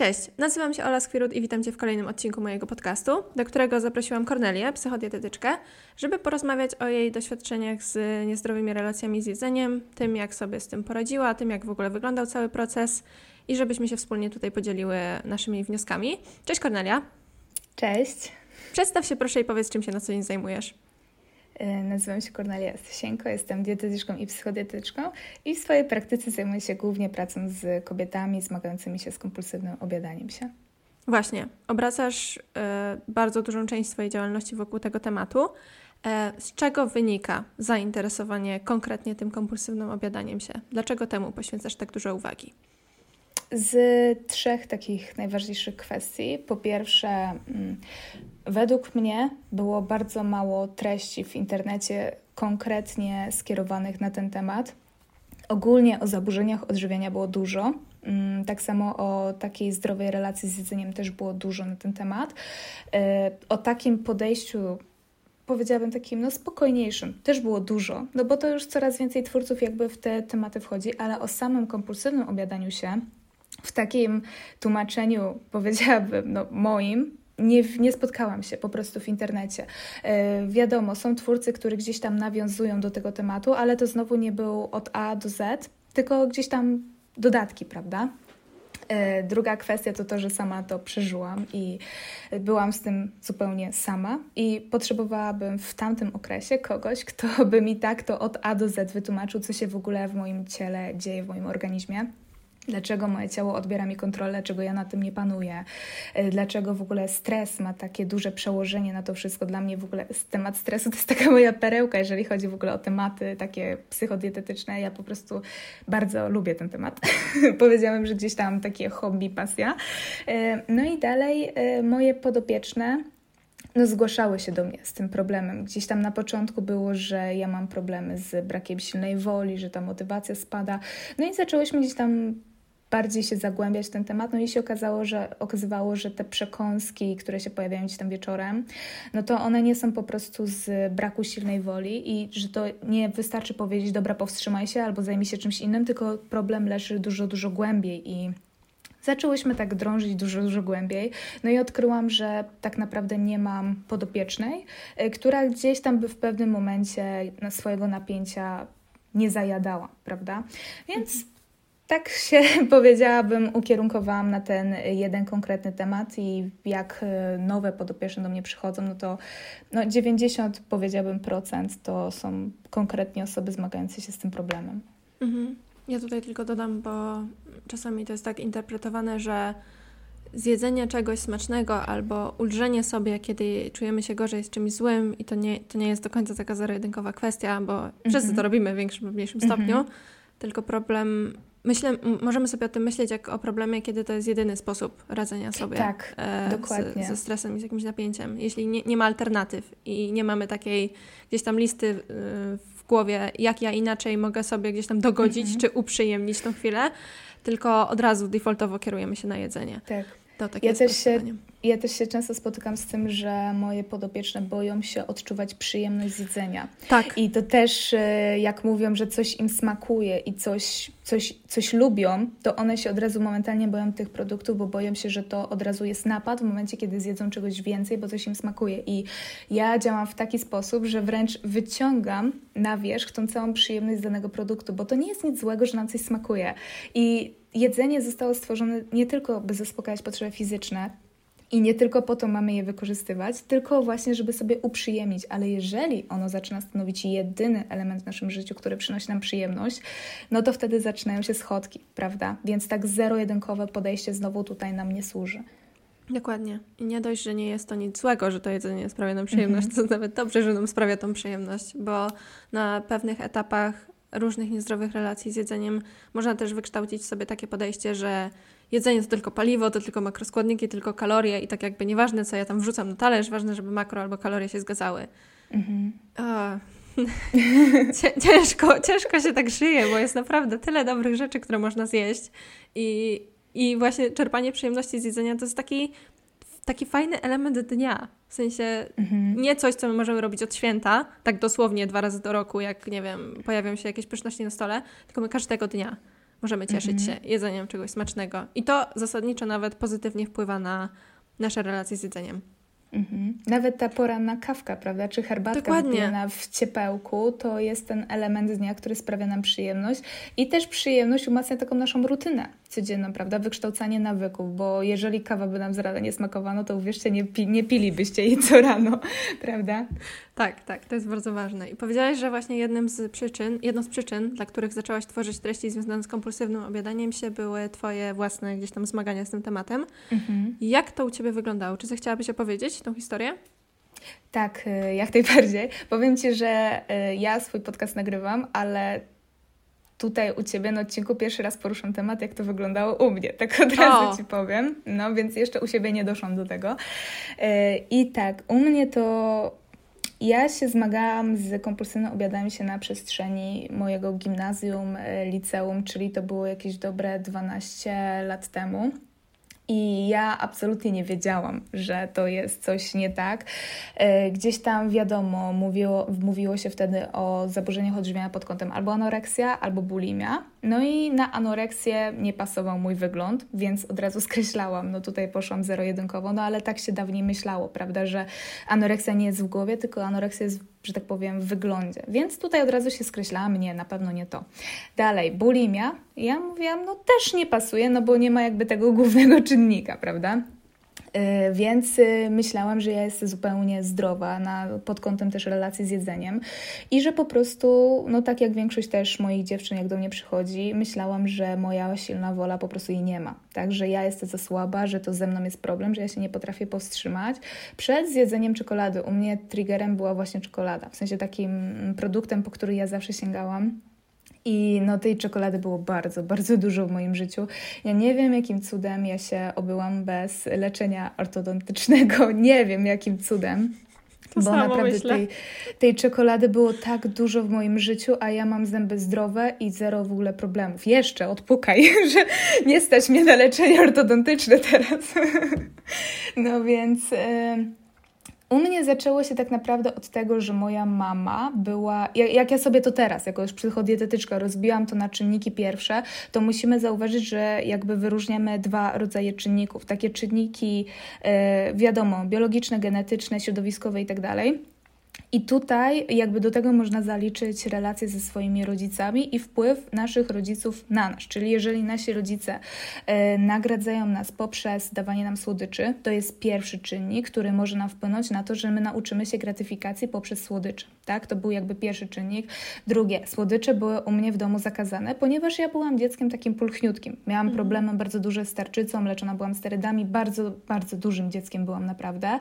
Cześć, nazywam się Ola Skwirut i witam Cię w kolejnym odcinku mojego podcastu, do którego zaprosiłam Kornelię, psychodietetyczkę, żeby porozmawiać o jej doświadczeniach z niezdrowymi relacjami z jedzeniem, tym jak sobie z tym poradziła, tym jak w ogóle wyglądał cały proces i żebyśmy się wspólnie tutaj podzieliły naszymi wnioskami. Cześć Kornelia. Cześć. Przedstaw się proszę i powiedz, czym się na co dzień zajmujesz. E, nazywam się Kornelia Stysienko, jestem dietetyczką i psychodietetyczką i w swojej praktyce zajmuję się głównie pracą z kobietami zmagającymi się z kompulsywnym obiadaniem się. Właśnie, obracasz y, bardzo dużą część swojej działalności wokół tego tematu. E, z czego wynika zainteresowanie konkretnie tym kompulsywnym obiadaniem się? Dlaczego temu poświęcasz tak dużo uwagi? Z trzech takich najważniejszych kwestii. Po pierwsze, mm, według mnie było bardzo mało treści w internecie konkretnie skierowanych na ten temat. Ogólnie o zaburzeniach odżywiania było dużo. Mm, tak samo o takiej zdrowej relacji z jedzeniem też było dużo na ten temat. E, o takim podejściu powiedziałabym takim no spokojniejszym. Też było dużo, no bo to już coraz więcej twórców jakby w te tematy wchodzi, ale o samym kompulsywnym obiadaniu się w takim tłumaczeniu, powiedziałabym, no, moim, nie, nie spotkałam się po prostu w internecie. E, wiadomo, są twórcy, którzy gdzieś tam nawiązują do tego tematu, ale to znowu nie był od A do Z, tylko gdzieś tam dodatki, prawda? E, druga kwestia to to, że sama to przeżyłam i byłam z tym zupełnie sama i potrzebowałabym w tamtym okresie kogoś, kto by mi tak to od A do Z wytłumaczył, co się w ogóle w moim ciele dzieje, w moim organizmie. Dlaczego moje ciało odbiera mi kontrolę, dlaczego ja na tym nie panuję, e, dlaczego w ogóle stres ma takie duże przełożenie na to wszystko. Dla mnie w ogóle temat stresu to jest taka moja perełka, jeżeli chodzi w ogóle o tematy takie psychodietetyczne. Ja po prostu bardzo lubię ten temat. Powiedziałam, że gdzieś tam takie hobby, pasja. E, no i dalej e, moje podopieczne no, zgłaszały się do mnie z tym problemem. Gdzieś tam na początku było, że ja mam problemy z brakiem silnej woli, że ta motywacja spada. No i zaczęłyśmy gdzieś tam bardziej się zagłębiać w ten temat. No i się okazało, że okazywało, że te przekąski, które się pojawiają gdzieś tam wieczorem, no to one nie są po prostu z braku silnej woli i że to nie wystarczy powiedzieć, dobra, powstrzymaj się albo zajmij się czymś innym, tylko problem leży dużo, dużo głębiej i Zaczęłyśmy tak drążyć dużo, dużo głębiej. No i odkryłam, że tak naprawdę nie mam podopiecznej, y, która gdzieś tam by w pewnym momencie swojego napięcia nie zajadała, prawda? Więc tak się powiedziałabym, ukierunkowałam na ten jeden konkretny temat i jak e, nowe podopieczne do mnie przychodzą, no to no 90 powiedziałabym procent to są konkretnie osoby zmagające się z tym problemem. Mhm. Ja tutaj tylko dodam, bo czasami to jest tak interpretowane, że zjedzenie czegoś smacznego albo ulżenie sobie, kiedy czujemy się gorzej z czymś złym i to nie, to nie jest do końca taka zero-jedynkowa kwestia, bo -hmm. wszyscy to robimy w większym lub mniejszym stopniu, mm -hmm. tylko problem Myślę, możemy sobie o tym myśleć jak o problemie, kiedy to jest jedyny sposób radzenia sobie tak, e, dokładnie. Z, ze stresem i z jakimś napięciem. Jeśli nie, nie ma alternatyw i nie mamy takiej gdzieś tam listy y, w głowie, jak ja inaczej mogę sobie gdzieś tam dogodzić -hmm. czy uprzyjemnić tą chwilę, tylko od razu defaultowo kierujemy się na jedzenie. Tak. To takie ja też się ja też się często spotykam z tym, że moje podopieczne boją się odczuwać przyjemność z jedzenia. Tak. I to też, e, jak mówią, że coś im smakuje i coś, coś, coś lubią, to one się od razu momentalnie boją tych produktów, bo boją się, że to od razu jest napad w momencie, kiedy zjedzą czegoś więcej, bo coś im smakuje. I ja działam w taki sposób, że wręcz wyciągam na wierzch tą całą przyjemność z danego produktu, bo to nie jest nic złego, że nam coś smakuje. I jedzenie zostało stworzone nie tylko, by zaspokajać potrzeby fizyczne, i nie tylko po to mamy je wykorzystywać, tylko właśnie, żeby sobie uprzyjemnić. Ale jeżeli ono zaczyna stanowić jedyny element w naszym życiu, który przynosi nam przyjemność, no to wtedy zaczynają się schodki, prawda? Więc tak zero-jedynkowe podejście znowu tutaj nam nie służy. Dokładnie. I nie dość, że nie jest to nic złego, że to jedzenie sprawia nam przyjemność, mm -hmm. to nawet dobrze, że nam sprawia tą przyjemność, bo na pewnych etapach różnych niezdrowych relacji z jedzeniem można też wykształcić sobie takie podejście, że jedzenie to tylko paliwo, to tylko makroskładniki, tylko kalorie i tak jakby nieważne, co ja tam wrzucam na talerz, ważne, żeby makro albo kalorie się zgadzały. Mhm. ciężko, ciężko się tak żyje, bo jest naprawdę tyle dobrych rzeczy, które można zjeść i, i właśnie czerpanie przyjemności z jedzenia to jest taki taki fajny element dnia. W sensie mhm. nie coś, co my możemy robić od święta, tak dosłownie dwa razy do roku, jak nie wiem, pojawią się jakieś pyszności na stole, tylko my każdego dnia możemy cieszyć mhm. się jedzeniem czegoś smacznego. I to zasadniczo nawet pozytywnie wpływa na nasze relacje z jedzeniem. Mhm. Nawet ta poranna kawka, prawda, czy herbatka wypijana w ciepełku, to jest ten element dnia, który sprawia nam przyjemność i też przyjemność umacnia taką naszą rutynę codzienną, prawda, wykształcanie nawyków, bo jeżeli kawa by nam z rana nie smakowała, no to uwierzcie, nie, pi nie pilibyście jej co rano, prawda? Tak, tak, to jest bardzo ważne. I powiedziałaś, że właśnie jednym z przyczyn, jedną z przyczyn, dla których zaczęłaś tworzyć treści związane z kompulsywnym obiadaniem się, były Twoje własne gdzieś tam zmagania z tym tematem. Mhm. Jak to u Ciebie wyglądało? Czy zechciałabyś opowiedzieć tą historię? Tak, y, jak najbardziej. Powiem Ci, że y, ja swój podcast nagrywam, ale tutaj u Ciebie na odcinku pierwszy raz poruszam temat, jak to wyglądało u mnie. Tak od razu o. Ci powiem. No, więc jeszcze u siebie nie doszłam do tego. Y, I tak, u mnie to ja się zmagałam z kompulsywnym obiadaniem się na przestrzeni mojego gimnazjum, liceum, czyli to było jakieś dobre 12 lat temu. I ja absolutnie nie wiedziałam, że to jest coś nie tak. E, gdzieś tam wiadomo, mówiło, mówiło się wtedy o zaburzeniach odżywiania pod kątem albo anoreksja, albo bulimia. No i na anoreksję nie pasował mój wygląd, więc od razu skreślałam. No tutaj poszłam zero-jedynkowo, no ale tak się dawniej myślało, prawda, że anoreksja nie jest w głowie, tylko anoreksja jest, że tak powiem, w wyglądzie. Więc tutaj od razu się skreślałam, nie, na pewno nie to. Dalej, bulimia. Ja mówiłam, no też nie pasuje, no bo nie ma jakby tego głównego czynnika, prawda? Y, więc y, myślałam, że ja jestem zupełnie zdrowa na, pod kątem też relacji z jedzeniem i że po prostu, no tak jak większość też moich dziewczyn, jak do mnie przychodzi, myślałam, że moja silna wola po prostu jej nie ma. Tak, że ja jestem za słaba, że to ze mną jest problem, że ja się nie potrafię powstrzymać. Przed zjedzeniem czekolady u mnie triggerem była właśnie czekolada, w sensie takim produktem, po który ja zawsze sięgałam i no tej czekolady było bardzo, bardzo dużo w moim życiu. Ja nie wiem, jakim cudem ja się obyłam bez leczenia ortodontycznego. Nie wiem, jakim cudem. To bo naprawdę tej, tej czekolady było tak dużo w moim życiu, a ja mam zęby zdrowe i zero w ogóle problemów. Jeszcze odpukaj, że nie stać mnie na leczenie ortodontyczne teraz. no więc. Yy u mnie zaczęło się tak naprawdę od tego, że moja mama była, jak, ja sobie to teraz, jako już psychodietetyczka, rozbiłam to na czynniki pierwsze, to musimy zauważyć, że jakby wyróżniamy dwa rodzaje czynników. Takie czynniki, yy, wiadomo, biologiczne, genetyczne, środowiskowe itd. I tutaj jakby do tego można zaliczyć relacje ze swoimi rodzicami i wpływ naszych rodziców na nas. Czyli jeżeli nasi rodzice e, nagradzają nas poprzez dawanie nam słodyczy, to jest pierwszy czynnik, który może nam wpłynąć na to, że my nauczymy się gratyfikacji poprzez słodycze. Tak? To był jakby pierwszy czynnik. Drugie, słodycze były u mnie w domu zakazane, ponieważ ja byłam dzieckiem takim pulchniutkim. Miałam mhm. problemy bardzo duże z tarczycą, leczona byłam sterydami, bardzo, bardzo dużym dzieckiem byłam naprawdę.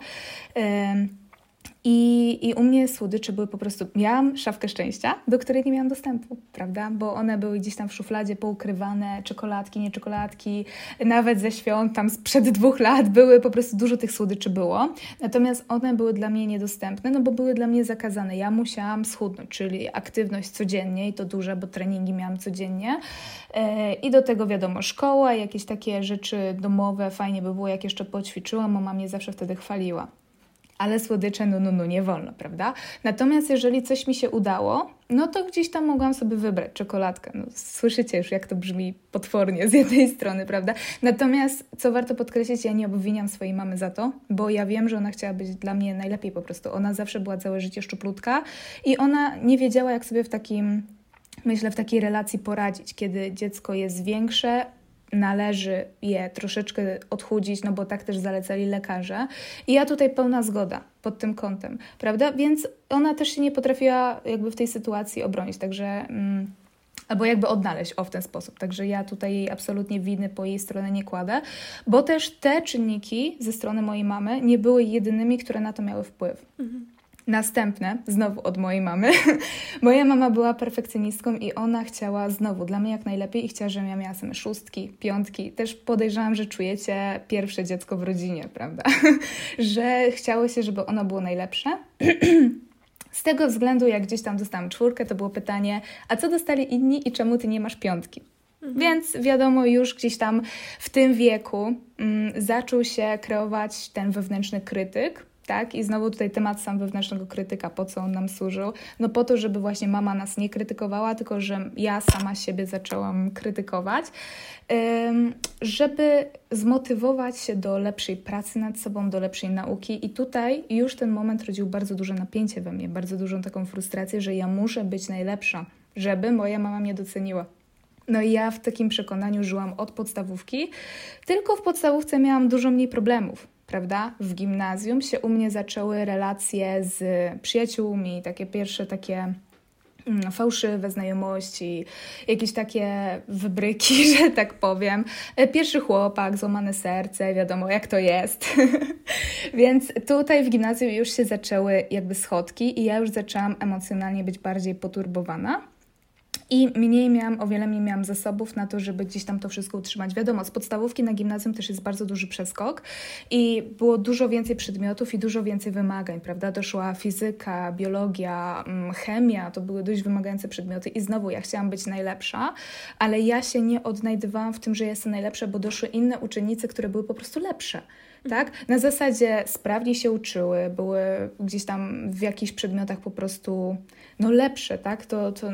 I, I u mnie słodycze były po prostu. Miałam szafkę szczęścia, do której nie miałam dostępu, prawda? Bo one były gdzieś tam w szufladzie poukrywane, czekoladki, nie czekoladki, nawet ze świąt, tam sprzed dwóch lat były, po prostu dużo tych słodyczy było. Natomiast one były dla mnie niedostępne, no bo były dla mnie zakazane. Ja musiałam schudnąć, czyli aktywność codziennie i to duże, bo treningi miałam codziennie. E, I do tego wiadomo, szkoła, jakieś takie rzeczy domowe, fajnie by było, jak jeszcze poćwiczyłam, mama mnie zawsze wtedy chwaliła ale słodycze, no, no, no, nie wolno, prawda? Natomiast jeżeli coś mi się udało, no to gdzieś tam mogłam sobie wybrać czekoladkę. No, słyszycie już, jak to brzmi potwornie z jednej strony, prawda? Natomiast, co warto podkreślić, ja nie obwiniam swojej mamy za to, bo ja wiem, że ona chciała być dla mnie najlepiej po prostu. Ona zawsze była całe życie szczuplutka i ona nie wiedziała, jak sobie w takim myślę, w takiej relacji poradzić, kiedy dziecko jest większe, należy je troszeczkę odchudzić, no bo tak też zalecali lekarze. I ja tutaj pełna zgoda pod tym kątem, prawda? Więc ona też się nie potrafiła jakby w tej sytuacji obronić, także... Mm, albo jakby odnaleźć o w ten sposób. Także ja tutaj jej absolutnie winy po jej stronie nie kładę, bo też te czynniki ze strony mojej mamy nie były jedynymi, które na to miały wpływ. Mhm. Następne, znowu od mojej mamy. Moja mama była perfekcjonistką i ona chciała znowu dla mnie jak najlepiej i chciała, żebym ja miała same szóstki, piątki. Też podejrzewam, że czujecie pierwsze dziecko w rodzinie, prawda? że chciało się, żeby ono było najlepsze. Z tego względu, jak gdzieś tam dostałam czwórkę, to było pytanie, a co dostali inni i czemu ty nie masz piątki? Mhm. Więc wiadomo, już gdzieś tam w tym wieku mm, zaczął się kreować ten wewnętrzny krytyk, tak? I znowu tutaj temat sam wewnętrznego krytyka, po co on nam służył? No po to, żeby właśnie mama nas nie krytykowała, tylko że ja sama siebie zaczęłam krytykować, żeby zmotywować się do lepszej pracy nad sobą, do lepszej nauki. I tutaj już ten moment rodził bardzo duże napięcie we mnie, bardzo dużą taką frustrację, że ja muszę być najlepsza, żeby moja mama mnie doceniła. No i ja w takim przekonaniu żyłam od podstawówki, tylko w podstawówce miałam dużo mniej problemów prawda? W gimnazjum się u mnie zaczęły relacje z przyjaciółmi, takie pierwsze takie mm, fałszywe znajomości, jakieś takie wybryki, że tak powiem. E, pierwszy chłopak, złamane serce, wiadomo jak to jest. Więc tutaj w gimnazjum już się zaczęły jakby schodki i ja już zaczęłam emocjonalnie być bardziej poturbowana. I mniej miałam, o wiele mniej miałam zasobów na to, żeby gdzieś tam to wszystko utrzymać. Wiadomo, z podstawówki na gimnazjum też jest bardzo duży przeskok i było dużo więcej przedmiotów i dużo więcej wymagań, prawda? Doszła fizyka, biologia, mm, chemia, to były dość wymagające przedmioty i znowu ja chciałam być najlepsza, ale ja się nie odnajdywałam w tym, że jestem najlepsza, bo doszły inne uczennice, które były po prostu lepsze tak? Na zasadzie sprawniej się uczyły, były gdzieś tam w jakichś przedmiotach po prostu no lepsze, tak? To, to,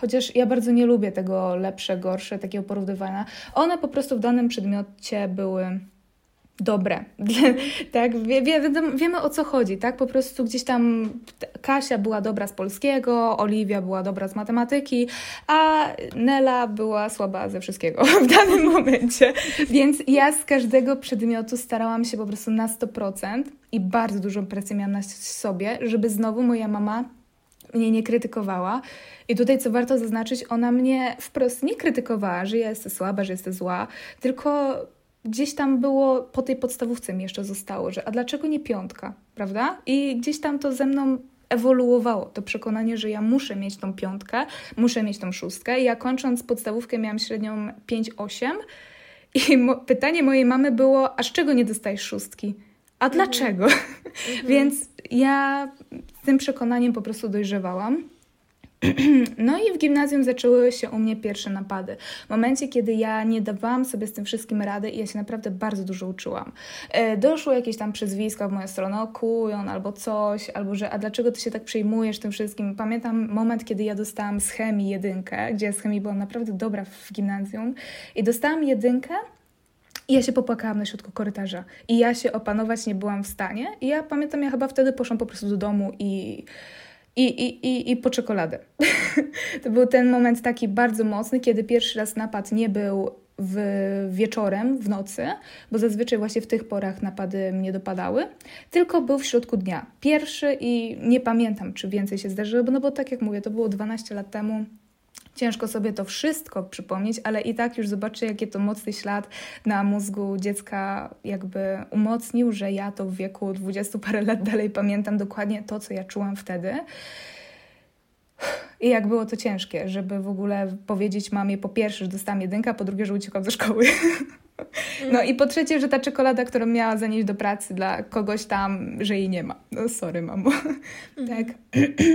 chociaż ja bardzo nie lubię tego lepsze, gorsze, takiego porównywania. One po prostu w danym przedmiocie były dobre. tak, wie, wie, wiemy o co chodzi, tak? Po prostu gdzieś tam Kasia była dobra z polskiego, Oliwia była dobra z matematyki, a Nela była słaba ze wszystkiego w danym momencie. Więc ja z każdego przedmiotu starałam się po prostu na 100% i bardzo dużą presję miałam na sobie, żeby znowu moja mama mnie nie krytykowała. I tutaj, co warto zaznaczyć, ona mnie wprost nie krytykowała, że ja jestem słaba, że jestem zła, tylko gdzieś tam było, po tej podstawówce mi jeszcze zostało, że a dlaczego nie piątka, prawda? I gdzieś tam to ze mną ewoluowało, to przekonanie, że ja muszę mieć tą piątkę, muszę mieć tą szóstkę. Ja kończąc podstawówkę miałam średnią 5-8 i mo pytanie mojej mamy było, a z czego nie dostajesz szóstki? A mhm. dlaczego? Mhm. Więc ja z tym przekonaniem po prostu dojrzewałam. No i w gimnazjum zaczęły się u mnie pierwsze napady. W momencie, kiedy ja nie dawałam sobie z tym wszystkim rady i ja się naprawdę bardzo dużo uczyłam. E, doszło jakieś tam przezwiska w moją stronę, o kujon albo coś, albo że a dlaczego ty się tak przejmujesz tym wszystkim. Pamiętam moment, kiedy ja dostałam z chemii jedynkę, gdzie z chemii byłam naprawdę dobra w gimnazjum i dostałam jedynkę i ja się popłakałam na środku korytarza. I ja się opanować nie byłam w stanie. I ja pamiętam, ja chyba wtedy poszłam po prostu do domu i i, i, i, i po czekoladę. to był ten moment taki bardzo mocny, kiedy pierwszy raz napad nie był w wieczorem, w nocy, bo zazwyczaj właśnie w tych porach napady mnie dopadały, tylko był w środku dnia. Pierwszy i nie pamiętam, czy więcej się zdarzyło, no bo tak jak mówię, to było 12 lat temu, Ciężko sobie to wszystko przypomnieć, ale i tak już zobaczę, jaki to mocny ślad na mózgu dziecka jakby umocnił, że ja to w wieku 20 parę lat dalej pamiętam dokładnie to, co ja czułam wtedy. I jak było to ciężkie, żeby w ogóle powiedzieć mamie po pierwsze, że dostałam jedynkę, a po drugie, że uciekłam ze szkoły. No i po trzecie, że ta czekolada, którą miała zanieść do pracy dla kogoś tam, że jej nie ma. No sorry, mamo. Tak.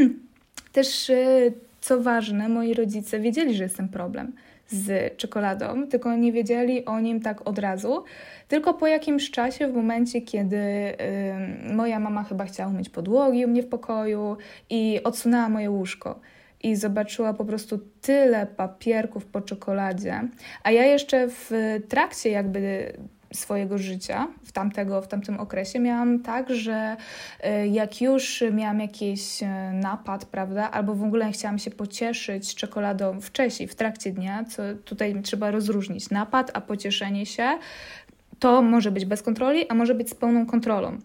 Też y, co ważne, moi rodzice wiedzieli, że jest ten problem z czekoladą, tylko nie wiedzieli o nim tak od razu. Tylko po jakimś czasie, w momencie, kiedy moja mama chyba chciała umyć podłogi u mnie w pokoju i odsunęła moje łóżko i zobaczyła po prostu tyle papierków po czekoladzie, a ja jeszcze w trakcie jakby swojego życia w, tamtego, w tamtym okresie. Miałam tak, że e, jak już miałam jakiś e, napad, prawda, albo w ogóle chciałam się pocieszyć czekoladą wcześniej, w trakcie dnia, co tutaj trzeba rozróżnić. Napad, a pocieszenie się, to może być bez kontroli, a może być z pełną kontrolą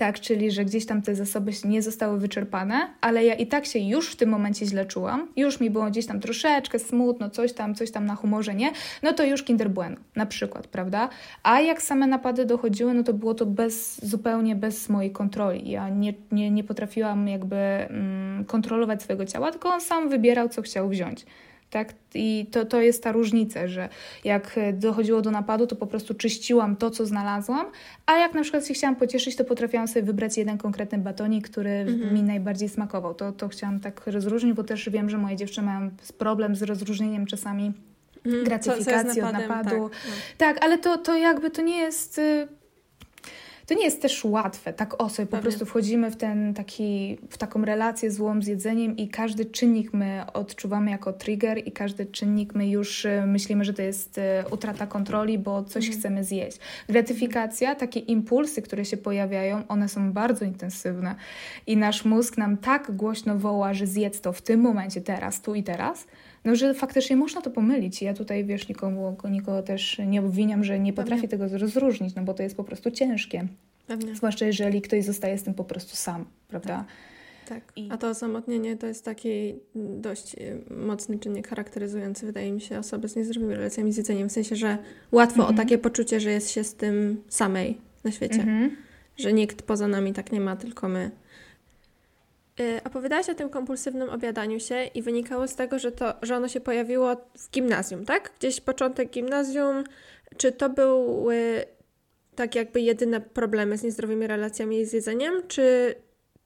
tak, czyli że gdzieś tam te zasoby nie zostały wyczerpane, ale ja i tak się już w tym momencie źle czułam, już mi było gdzieś tam troszeczkę smutno, coś tam, coś tam na humorze, nie? No to już Kinder Bueno, na przykład, prawda? A jak same napady dochodziły, no to było to bez, zupełnie bez mojej kontroli. Ja nie, nie, nie potrafiłam jakby mm, kontrolować swojego ciała, tylko on sam wybierał, co chciał wziąć. Tak? I to, to jest ta różnica, że jak dochodziło do napadu, to po prostu czyściłam to, co znalazłam, a jak na przykład się chciałam pocieszyć, to potrafiłam sobie wybrać jeden konkretny batonik, który mhm. mi najbardziej smakował. To, to chciałam tak rozróżnić, bo też wiem, że moje dziewczyny mają problem z rozróżnieniem czasami mhm. gratyfikacji od napadu. Tak, no. tak, ale to, to jakby to nie jest y, to nie jest też łatwe, tak o sobie po prostu wchodzimy w ten taki, w taką relację złą z jedzeniem i każdy czynnik my odczuwamy jako trigger i każdy czynnik my już y, myślimy, że to jest y, utrata kontroli, bo coś mhm. chcemy zjeść. Gratyfikacja, takie impulsy, które się pojawiają, one są bardzo intensywne i nasz mózg nam tak głośno woła, że zjedz to w tym momencie, teraz, tu i teraz, no, że faktycznie można to pomylić. Ja tutaj, wiesz, nikogo, nikogo też nie obwiniam, że nie potrafi Pewnie. tego rozróżnić, no bo to jest po prostu ciężkie. Pewnie. Zwłaszcza jeżeli ktoś zostaje z tym po prostu sam, prawda? Tak. tak. A to osamotnienie to jest taki dość y, mocny czynnik charakteryzujący, wydaje mi się, osoby z niezdrowymi relacjami z jedzeniem. W sensie, że łatwo mhm. o takie poczucie, że jest się z tym samej na świecie. Mhm. Że nikt poza nami tak nie ma, tylko my. Y, opowiadałaś o tym kompulsywnym obiadaniu się i wynikało z tego, że, to, że ono się pojawiło w gimnazjum, tak? Gdzieś początek gimnazjum. Czy to były tak jakby jedyne problemy z niezdrowymi relacjami z jedzeniem, czy,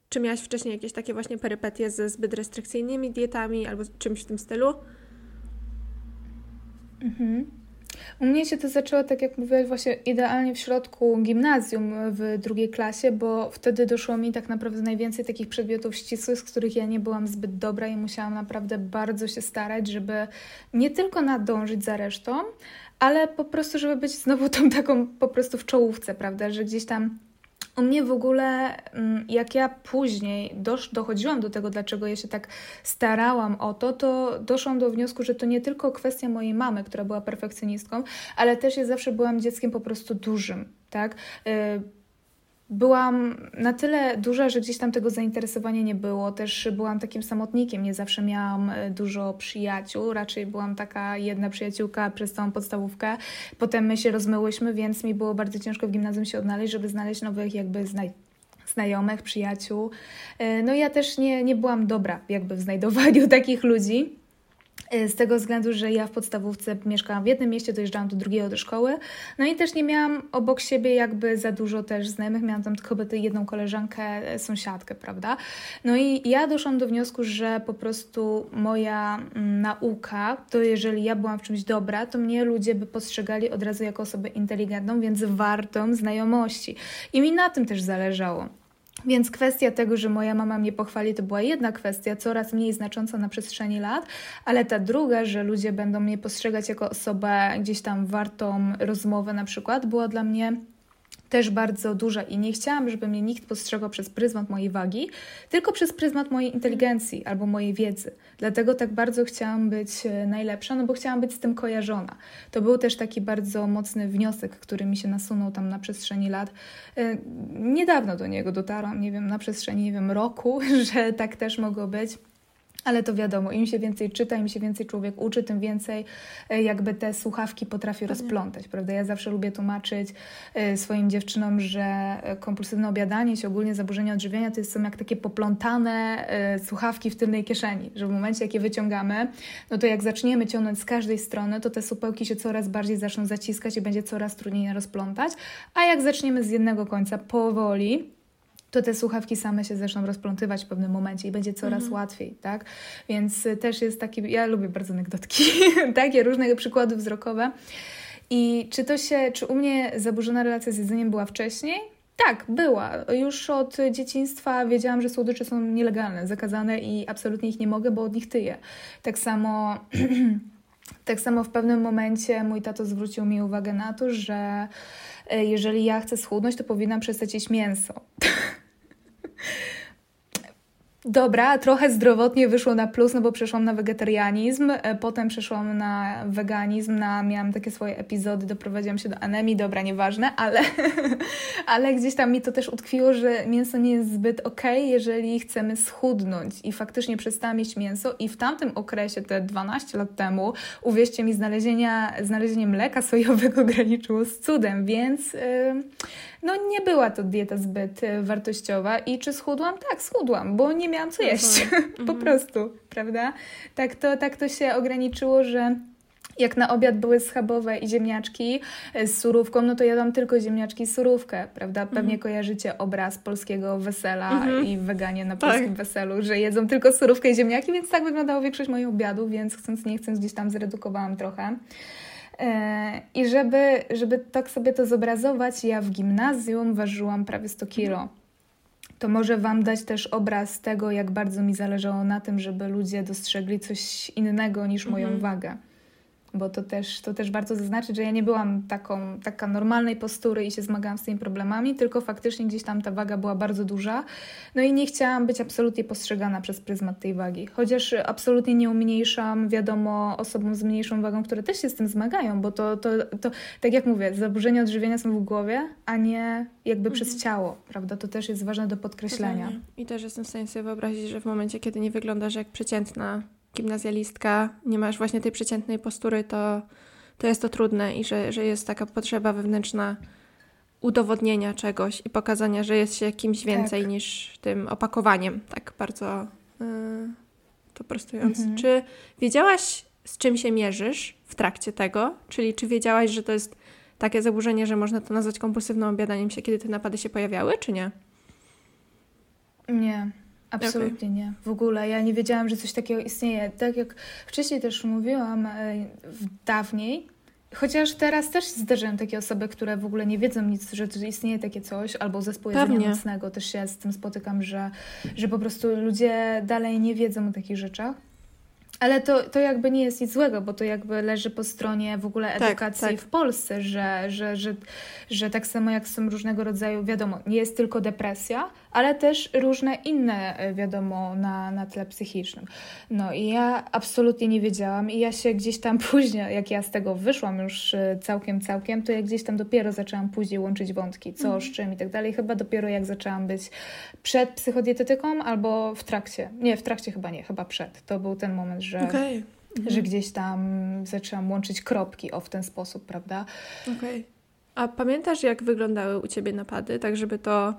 czy miałaś wcześniej jakieś takie właśnie perypetie ze zbyt restrykcyjnymi dietami albo czymś w tym stylu? Mhm. U mnie się to zaczęło, tak jak mówiłaś, właśnie idealnie w środku gimnazjum w drugiej klasie, bo wtedy doszło mi tak naprawdę najwięcej takich przedmiotów ścisłych, z których ja nie byłam zbyt dobra i musiałam naprawdę bardzo się starać, żeby nie tylko nadążyć za resztą, ale po prostu, żeby być znowu tą taką po prostu w czołówce, prawda, że gdzieś tam u mnie w ogóle, mm, jak ja później dosz, dochodziłam do tego, dlaczego ja się tak starałam o to, to doszłam do wniosku, że to nie tylko kwestia mojej mamy, która była perfekcjonistką, ale też ja zawsze byłam dzieckiem po prostu dużym, tak? Y, byłam na tyle duża, że gdzieś tam tego zainteresowania nie było. Też byłam takim samotnikiem, nie zawsze miałam e, dużo przyjaciół. Raczej byłam taka jedna przyjaciółka przez całą podstawówkę. Potem my się rozmyłyśmy, więc mi było bardzo ciężko w gimnazjum się odnaleźć, żeby znaleźć nowych jakby znaj znajomych, przyjaciół. E, no ja też nie, nie byłam dobra jakby w znajdowaniu takich ludzi. Y, z tego względu, że ja w podstawówce mieszkałam w jednym mieście, dojeżdżałam do drugiego do szkoły. No i też nie miałam obok siebie jakby za dużo też znajomych. Miałam tam tylko jedną koleżankę, e, sąsiadkę, prawda? No i ja doszłam do wniosku, że po prostu moja mm, nauka, to jeżeli ja byłam w czymś dobra, to mnie ludzie by postrzegali od razu jako osobę inteligentną, więc wartą znajomości. I mi na tym też zależało. Więc kwestia tego, że moja mama mnie pochwali, to była jedna kwestia, coraz mniej znacząca na przestrzeni lat, ale ta druga, że ludzie będą mnie postrzegać jako osobę gdzieś tam wartą rozmowy na przykład, była dla mnie też bardzo duża i nie chciałam, żeby mnie nikt postrzegał przez pryzmat mojej wagi, tylko przez pryzmat mojej inteligencji albo mojej wiedzy. Dlatego tak bardzo chciałam być e, najlepsza, no bo chciałam być z tym kojarzona. To był też taki bardzo mocny wniosek, który mi się nasunął tam na przestrzeni lat. E, niedawno do niego dotarłam, nie wiem, na przestrzeni, nie wiem, roku, że tak też mogło być. Ale to wiadomo, im się więcej czyta, im się więcej człowiek uczy, tym więcej e, jakby te słuchawki potrafi rozplątać, prawda? Ja zawsze lubię tłumaczyć e, swoim dziewczynom, że e, kompulsywne obiadanie się, ogólnie zaburzenia odżywiania to są jak takie poplątane słuchawki w tylnej kieszeni, że w momencie jak je wyciągamy, no to jak zaczniemy ciągnąć z każdej strony, to te supełki się coraz bardziej zaczną zaciskać i będzie coraz trudniej je rozplątać, a jak zaczniemy z jednego końca powoli, to te słuchawki same się zaczną rozplątywać w pewnym momencie i będzie coraz mhm. łatwiej, tak? Więc y, też jest taki, ja lubię bardzo anegdotki, takie różne przykłady wzrokowe. I czy to się, czy u mnie zaburzona relacja z jedzeniem była wcześniej? Tak, była. Już od dzieciństwa wiedziałam, że słodycze są nielegalne, zakazane i absolutnie ich nie mogę, bo od nich tyję. Tak samo, tak samo w pewnym momencie mój tato zwrócił mi uwagę na to, że y, jeżeli ja chcę schudnąć, to powinnam przestać jeść mięso. Dobra, trochę zdrowotnie wyszło na plus, no bo przeszłam na wegetarianizm, e, potem przeszłam na weganizm, na, miałam takie swoje epizody, doprowadziłam się do anemii, dobra, nieważne, ale, ale gdzieś tam mi to też utkwiło, że mięso nie jest zbyt okej, okay, jeżeli chcemy schudnąć i faktycznie przestałam jeść mięso i w tamtym okresie, te 12 lat temu, uwierzcie mi, znalezienia, znalezienie mleka sojowego graniczyło z cudem, więc... Yy, no nie była to dieta zbyt e, wartościowa i czy schudłam? Tak, schudłam, bo nie miałam co jeść, po mhm. prostu, prawda? Tak to, tak to się ograniczyło, że jak na obiad były schabowe i ziemniaczki e, z surówką, no to jadłam tylko ziemniaczki z surówkę, prawda? Pewnie mm. kojarzycie obraz polskiego wesela mm -hmm. i weganie na polskim tak. weselu, że jedzą tylko surówkę i ziemniaki, więc tak wyglądało większość moich obiadów, więc chcąc nie chcąc gdzieś tam zredukowałam trochę. E, I żeby, żeby tak sobie to zobrazować, ja w gimnazjum ważyłam prawie 100 kilo. To może Wam dać też obraz tego, jak bardzo mi zależało na tym, żeby ludzie dostrzegli coś innego niż moją mhm. wagę bo to też, to też bardzo zaznaczyć, że ja nie byłam taką, taka normalnej postury i się zmagałam z tymi problemami, tylko faktycznie gdzieś tam ta waga była bardzo duża. No i nie chciałam być absolutnie postrzegana przez pryzmat tej wagi. Chociaż absolutnie nie umniejszam, wiadomo, osobom z mniejszą wagą, które też się z tym zmagają, bo to, to, to tak jak mówię, zaburzenia odżywienia są w głowie, a nie jakby mhm. przez ciało, prawda? To też jest ważne do podkreślenia. I też jestem w stanie sobie wyobrazić, że w momencie, kiedy nie wyglądasz jak przeciętna gimnazjalistka, nie masz właśnie tej przeciętnej postury, to, to jest to trudne i że, że jest taka potrzeba wewnętrzna udowodnienia czegoś i pokazania, że jest się kimś więcej tak. niż tym opakowaniem, tak bardzo yy, to prostując. Mhm. Czy wiedziałaś, z czym się mierzysz w trakcie tego? Czyli czy wiedziałaś, że to jest takie zaburzenie, że można to nazwać kompulsywnym obiadaniem się, kiedy te napady się pojawiały, czy nie? Nie. Absolutnie okay. nie. W ogóle ja nie wiedziałam, że coś takiego istnieje. Tak jak wcześniej też mówiłam, e, dawniej, chociaż teraz też zdarzają takie osoby, które w ogóle nie wiedzą nic, że istnieje takie coś, albo zespół jedzenia nocnego, też się z tym spotykam, że, że po prostu ludzie dalej nie wiedzą o takich rzeczach. Ale to, to jakby nie jest nic złego, bo to jakby leży po stronie w ogóle tak, edukacji tak, tak. w Polsce, że, że, że, że tak samo jak są różnego rodzaju, wiadomo, nie jest tylko depresja, ale też różne inne, e, wiadomo, na, na tle psychicznym. No i ja absolutnie nie wiedziałam i ja się gdzieś tam później, jak ja z tego wyszłam już e, całkiem, całkiem, to ja gdzieś tam dopiero zaczęłam później łączyć wątki, co, mm. z czym i tak dalej. Chyba dopiero jak zaczęłam być przed psychodietetyką albo w trakcie. Nie, w trakcie chyba nie, chyba przed. To był ten moment, że... Okay. Mhm. Że gdzieś tam zaczęłam łączyć kropki o w ten sposób, prawda? Okej. Okay. A pamiętasz, jak wyglądały u ciebie napady, tak żeby to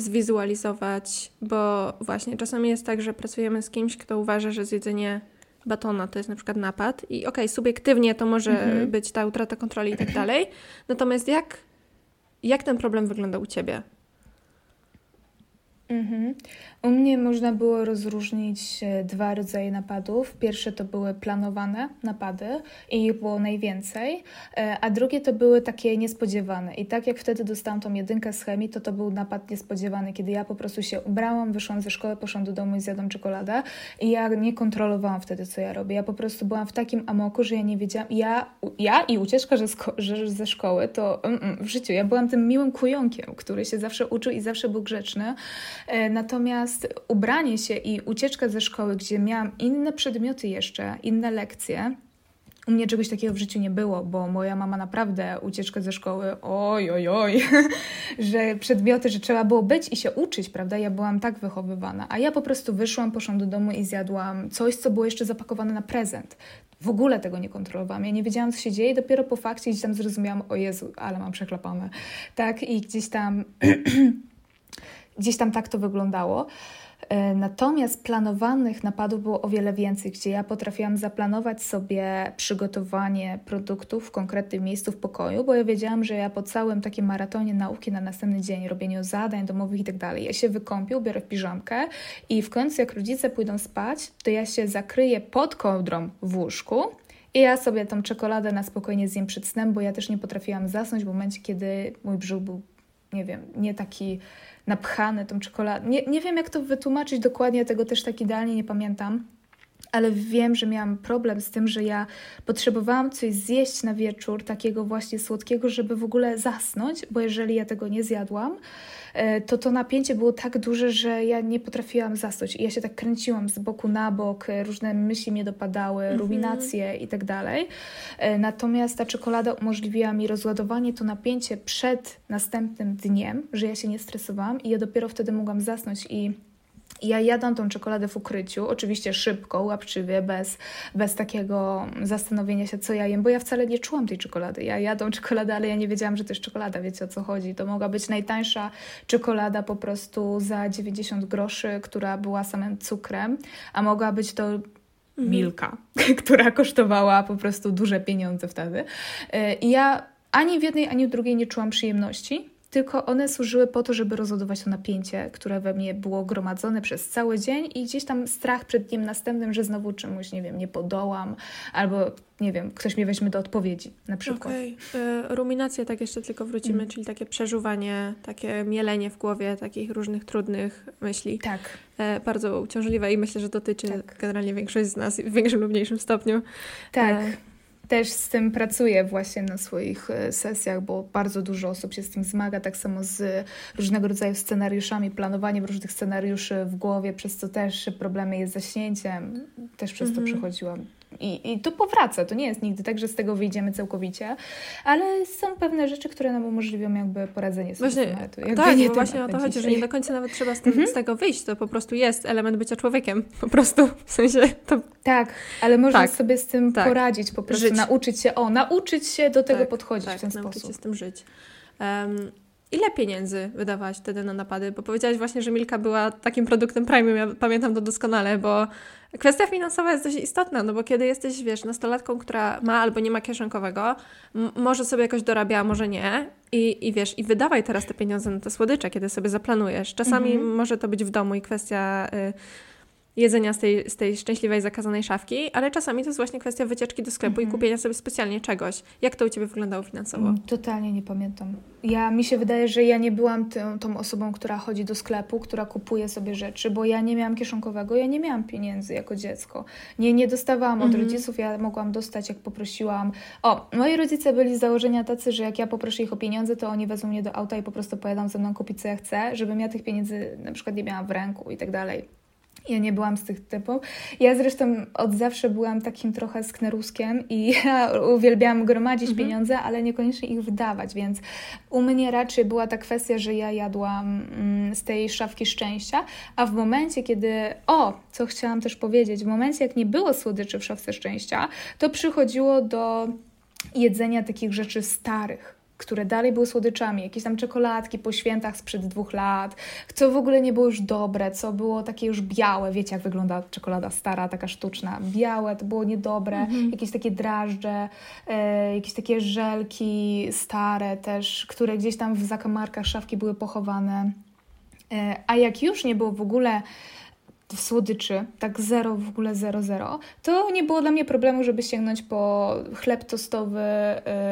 zwizualizować, bo właśnie czasami jest tak, że pracujemy z kimś, kto uważa, że zjedzenie batona to jest na przykład napad i okej, okay, subiektywnie to może mhm. być ta utrata kontroli i tak dalej, natomiast jak, jak ten problem wygląda u Ciebie? Mhm. U mnie można było rozróżnić e, dwa rodzaje napadów. Pierwsze to były planowane napady i ich było najwięcej, e, a drugie to były takie niespodziewane. I tak jak wtedy dostałam tą jedynkę z chemii, to to był napad niespodziewany, kiedy ja po prostu się ubrałam, wyszłam ze szkoły, poszłam do domu i zjadłam czekoladę i ja nie kontrolowałam wtedy, co ja robię. Ja po prostu byłam w takim amoku, że ja nie wiedziałam. Ja, ja i ucieczka że, że ze szkoły to mm, mm, w życiu. Ja byłam tym miłym kujonkiem, który się zawsze uczył i zawsze był grzeczny. E, natomiast ubranie się i ucieczka ze szkoły, gdzie miałam inne przedmioty jeszcze, inne lekcje, u mnie czegoś takiego w życiu nie było, bo moja mama naprawdę ucieczkę ze szkoły, oj, oj, oj, że przedmioty, że trzeba było być i się uczyć, prawda? Ja byłam tak wychowywana, a ja po prostu wyszłam, poszłam do domu i zjadłam coś, co było jeszcze zapakowane na prezent. W ogóle tego nie kontrolowałam. Ja nie wiedziałam, co się dzieje, dopiero po fakcie gdzieś tam zrozumiałam, o Jezu, ale mam przeklapane. Tak, i gdzieś tam Gdzieś tam tak to wyglądało. E, natomiast planowanych napadów było o wiele więcej, gdzie ja potrafiłam zaplanować sobie przygotowanie produktów w konkretnym miejscu w pokoju, bo ja wiedziałam, że ja po całym takim maratonie nauki na następny dzień, robieniu zadań domowych i tak dalej, ja się wykąpię, biorę w piżamkę i w końcu jak rodzice pójdą spać, to ja się zakryję pod kołdrą w łóżku i ja sobie tą czekoladę na spokojnie zjem przed snem, bo ja też nie potrafiłam zasnąć w momencie, kiedy mój brzuch był, nie wiem, nie taki napchane tą czekoladą. Nie, nie wiem, jak to wytłumaczyć dokładnie, tego też tak idealnie nie pamiętam, ale wiem, że miałam problem z tym, że ja potrzebowałam coś zjeść na wieczór, takiego właśnie słodkiego, żeby w ogóle zasnąć, bo jeżeli ja tego nie zjadłam, E, to to napięcie było tak duże, że ja nie potrafiłam zasnąć. I ja się tak kręciłam z boku na bok, e, różne myśli mnie dopadały, mhm. ruminacje i tak dalej. E, natomiast ta czekolada umożliwiła mi rozładowanie to napięcie przed następnym dniem, że ja się nie stresowałam i ja dopiero wtedy mogłam zasnąć i ja jadam tą czekoladę w ukryciu, oczywiście szybko, łapczywie, bez, bez takiego zastanowienia się, co ja jem, bo ja wcale nie czułam tej czekolady. Ja jadą czekoladę, ale ja nie wiedziałam, że to jest czekolada, wiecie o co chodzi. To mogła być najtańsza czekolada po prostu za 90 groszy, która była samym cukrem, a mogła być to mhm. Milka, która kosztowała po prostu duże pieniądze wtedy. Y, I ja ani w jednej, ani w drugiej nie czułam przyjemności tylko one służyły po to, żeby rozładować to napięcie, które we mnie było gromadzone przez cały dzień i gdzieś tam strach przed dniem następnym, że znowu czemuś, nie wiem, nie podołam, albo nie wiem, ktoś mnie weźmie do odpowiedzi na przykład. Okej. Okay. Ruminacje, tak jeszcze tylko wrócimy, mm. czyli takie przeżuwanie, takie mielenie w głowie takich różnych trudnych myśli. Tak. E, bardzo uciążliwe i myślę, że dotyczy tak. generalnie większość z nas w większym lub mniejszym stopniu. Tak. E, też z tym pracuję właśnie na swoich e, sesjach, bo bardzo dużo osób się z tym zmaga, tak samo z różnego rodzaju scenariuszami, planowaniem różnych scenariuszy w głowie, przez co też problemy jest zaśnięciem. Też przez to mhm. przechodziłam. I, I to powraca, to nie jest nigdy tak, że z tego wyjdziemy całkowicie, ale są pewne rzeczy, które nam umożliwią jakby poradzenie sobie właśnie, tematu. Jakby tak, nie właśnie o to chodzi, że nie do końca nawet trzeba z, tym, mm -hmm. z tego wyjść, to po prostu jest element bycia człowiekiem, po prostu, w sensie to... Tak, ale można tak, sobie z tym tak. poradzić, po prostu żyć. nauczyć się, o, nauczyć się do tego tak, podchodzić tak, w ten nauczyć sposób. się z tym żyć. Um, Ile pieniędzy wydawałaś wtedy na napady? Bo powiedziałaś właśnie, że Milka była takim produktem premium, ja pamiętam to doskonale, bo kwestia finansowa jest dość istotna, no bo kiedy jesteś, wiesz, nastolatką, która ma albo nie ma kieszonkowego, może sobie jakoś dorabia, może nie i, i wiesz, i wydawaj teraz te pieniądze na te słodycze, kiedy sobie zaplanujesz. Czasami mhm. może to być w domu i kwestia... Y jedzenia z tej, z tej szczęśliwej, zakazanej szafki, ale czasami to jest właśnie kwestia wycieczki do sklepu i mhm. kupienia sobie specjalnie czegoś. Jak to u Ciebie wyglądało finansowo? Mm, totalnie nie pamiętam. Ja, mi się wydaje, że ja nie byłam tą, tą osobą, która chodzi do sklepu, która kupuje sobie rzeczy, bo ja nie miałam kieszonkowego, ja nie miałam pieniędzy jako dziecko. Nie, nie dostawałam od mhm. rodziców, ja mogłam dostać, jak poprosiłam. O, moi rodzice byli z założenia tacy, że jak ja poproszę ich o pieniądze, to oni wezmą mnie do auta i po prostu pojadą ze mną kupić, co ja chcę, żebym ja tych pieniędzy na przykład nie miałam w ręku i tak dalej. Ja nie byłam z tych typów. Ja zresztą od zawsze byłam takim trochę skneruskiem i ja uwielbiałam gromadzić mhm. pieniądze, ale niekoniecznie ich wydawać, więc u mnie raczej była ta kwestia, że ja jadłam mm, z tej szafki szczęścia, a w momencie, kiedy, o, co chciałam też powiedzieć, w momencie, jak nie było słodyczy w szafce szczęścia, to przychodziło do jedzenia takich rzeczy starych które dalej były słodyczami, jakieś tam czekoladki po świętach sprzed dwóch lat, co w ogóle nie było już dobre, co było takie już białe, wiecie jak wygląda czekolada stara, taka sztuczna, białe, to było niedobre, mhm. jakieś takie drażdże, e, jakieś takie żelki stare też, które gdzieś tam w zakamarkach szafki były pochowane. E, a jak już nie było w ogóle słodyczy, tak zero, w ogóle zero, zero, to nie było dla mnie problemu, żeby sięgnąć po chleb tostowy,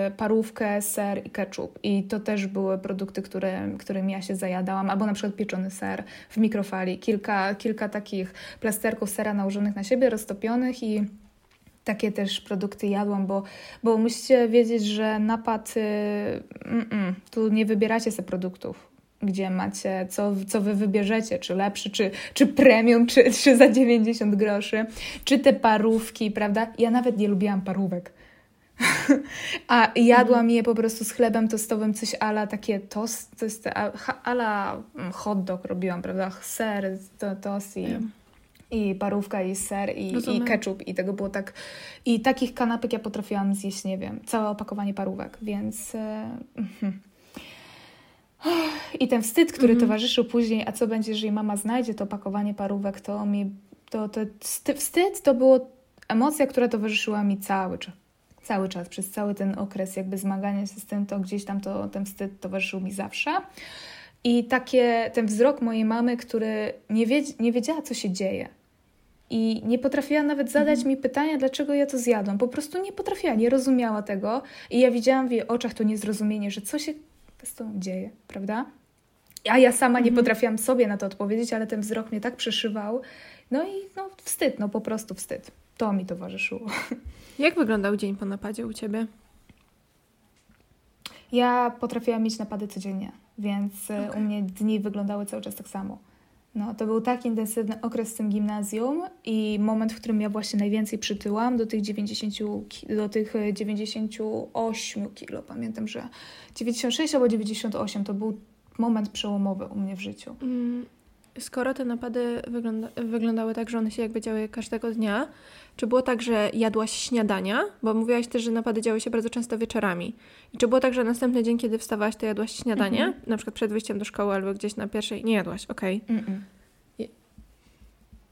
y, parówkę, ser i ketchup. I to też były produkty, które, którymi ja się zajadałam, albo na przykład pieczony ser w mikrofali. Kilka, kilka takich plasterków sera nałożonych na siebie, roztopionych i takie też produkty jadłam, bo, bo musicie wiedzieć, że napad, y, mm, mm, tu nie wybieracie sobie produktów gdzie macie, co, co wy wybierzecie, czy lepszy, czy, czy premium, czy, czy za 90 groszy, czy te parówki, prawda? Ja nawet nie lubiłam parówek. A jadłam je po prostu z chlebem tostowym, coś ala takie tost, to jest ala mm, hot dog robiłam, prawda? Ser, to, tost i, i parówka, i ser, i, i ketchup. I tego było tak... I takich kanapek ja potrafiłam zjeść, nie wiem, całe opakowanie parówek, więc... E, mhm. I ten wstyd, który mm. towarzyszył później, a co będzie, jeżeli mama znajdzie to opakowanie parówek, to mi, to, to wstyd to było emocja, która towarzyszyła mi cały czas. Cały czas, przez cały ten okres jakby zmagania się z tym, to gdzieś tam to, ten wstyd towarzyszył mi zawsze. I takie, ten wzrok mojej mamy, który nie, wiedz, nie wiedziała, co się dzieje. I nie potrafiła nawet zadać mm. mi pytania, dlaczego ja to zjadłam. Po prostu nie potrafiła, nie rozumiała tego. I ja widziałam w jej oczach to niezrozumienie, że co się z tą dzieje, prawda? A ja sama nie mhm. potrafiłam sobie na to odpowiedzieć, ale ten wzrok mnie tak przeszywał. No i no, wstyd, no po prostu wstyd. To mi towarzyszyło. Jak wyglądał dzień po napadzie u ciebie? Ja potrafiłam mieć napady codziennie, więc e, okay. u mnie dni wyglądały cały czas tak samo. No, to był tak intensywny okres w tym gimnazjum i moment, w którym ja właśnie najwięcej przytyłam do tych 90, do tych 98 e, kilo. Pamiętam, że 96 albo 98 to był moment przełomowy u mnie w życiu. Mm, skoro te napady wygląda wyglądały tak, że one się jakby działy każdego dnia, czy było tak, że jadłaś śniadania? Bo mówiłaś też, że napady działy się bardzo często wieczorami. I czy było tak, że następny dzień, kiedy wstawałaś, to jadłaś śniadanie? -hmm. Na przykład przed wyjściem do szkoły albo gdzieś na pierwszej? Nie jadłaś, okej. Okay.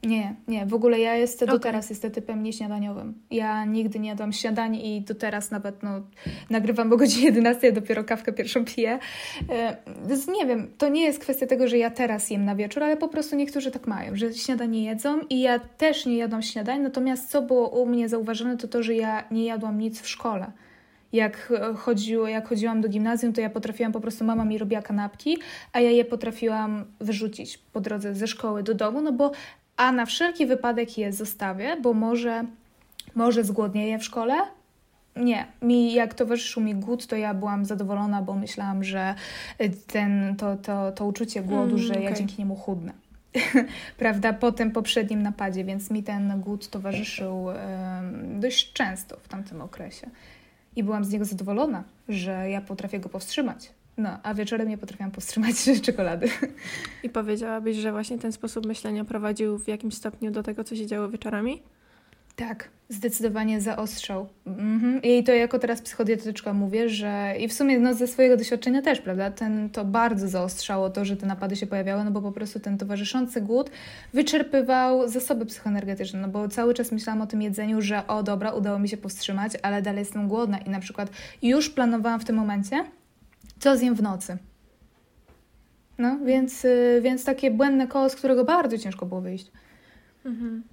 Nie, nie, w ogóle ja jestem okay. do teraz jestem typem nieśniadaniowym. Ja nigdy nie jadłam śniadań i do teraz nawet no, nagrywam o godzinie 11, dopiero kawkę pierwszą piję. E, więc nie wiem, to nie jest kwestia tego, że ja teraz jem na wieczór, ale po prostu niektórzy tak mają, że śniadanie jedzą i ja też nie jadłam śniadań, natomiast co było u mnie zauważone, to to, że ja nie jadłam nic w szkole jak, chodziło, jak chodziłam do gimnazjum, to ja potrafiłam po prostu, mama mi robiła kanapki, a ja je potrafiłam wyrzucić po drodze ze szkoły do domu, no bo a na wszelki wypadek je zostawię, bo może, może zgłodnieję w szkole. Nie, mi jak towarzyszył mi głód, to ja byłam zadowolona, bo myślałam, że ten, to, to, to uczucie głodu, mm, że okay. ja dzięki niemu chudnę. Prawda, po tym poprzednim napadzie, więc mi ten głód towarzyszył um, dość często w tamtym okresie. I byłam z niego zadowolona, że ja potrafię go powstrzymać. No, a wieczorem nie potrafiłam powstrzymać czekolady. I powiedziałabyś, że właśnie ten sposób myślenia prowadził w jakimś stopniu do tego, co się działo wieczorami? Tak, zdecydowanie zaostrzał. Mhm. I to jako teraz psychodietetyczka mówię, że i w sumie no, ze swojego doświadczenia też, prawda, ten, to bardzo zaostrzało to, że te napady się pojawiały, no bo po prostu ten towarzyszący głód wyczerpywał zasoby psychoenergetyczne, no bo cały czas myślałam o tym jedzeniu, że o dobra, udało mi się powstrzymać, ale dalej jestem głodna i na przykład już planowałam w tym momencie, co zjem w nocy. No, więc, y, więc takie błędne koło, z którego bardzo ciężko było wyjść. Mhm.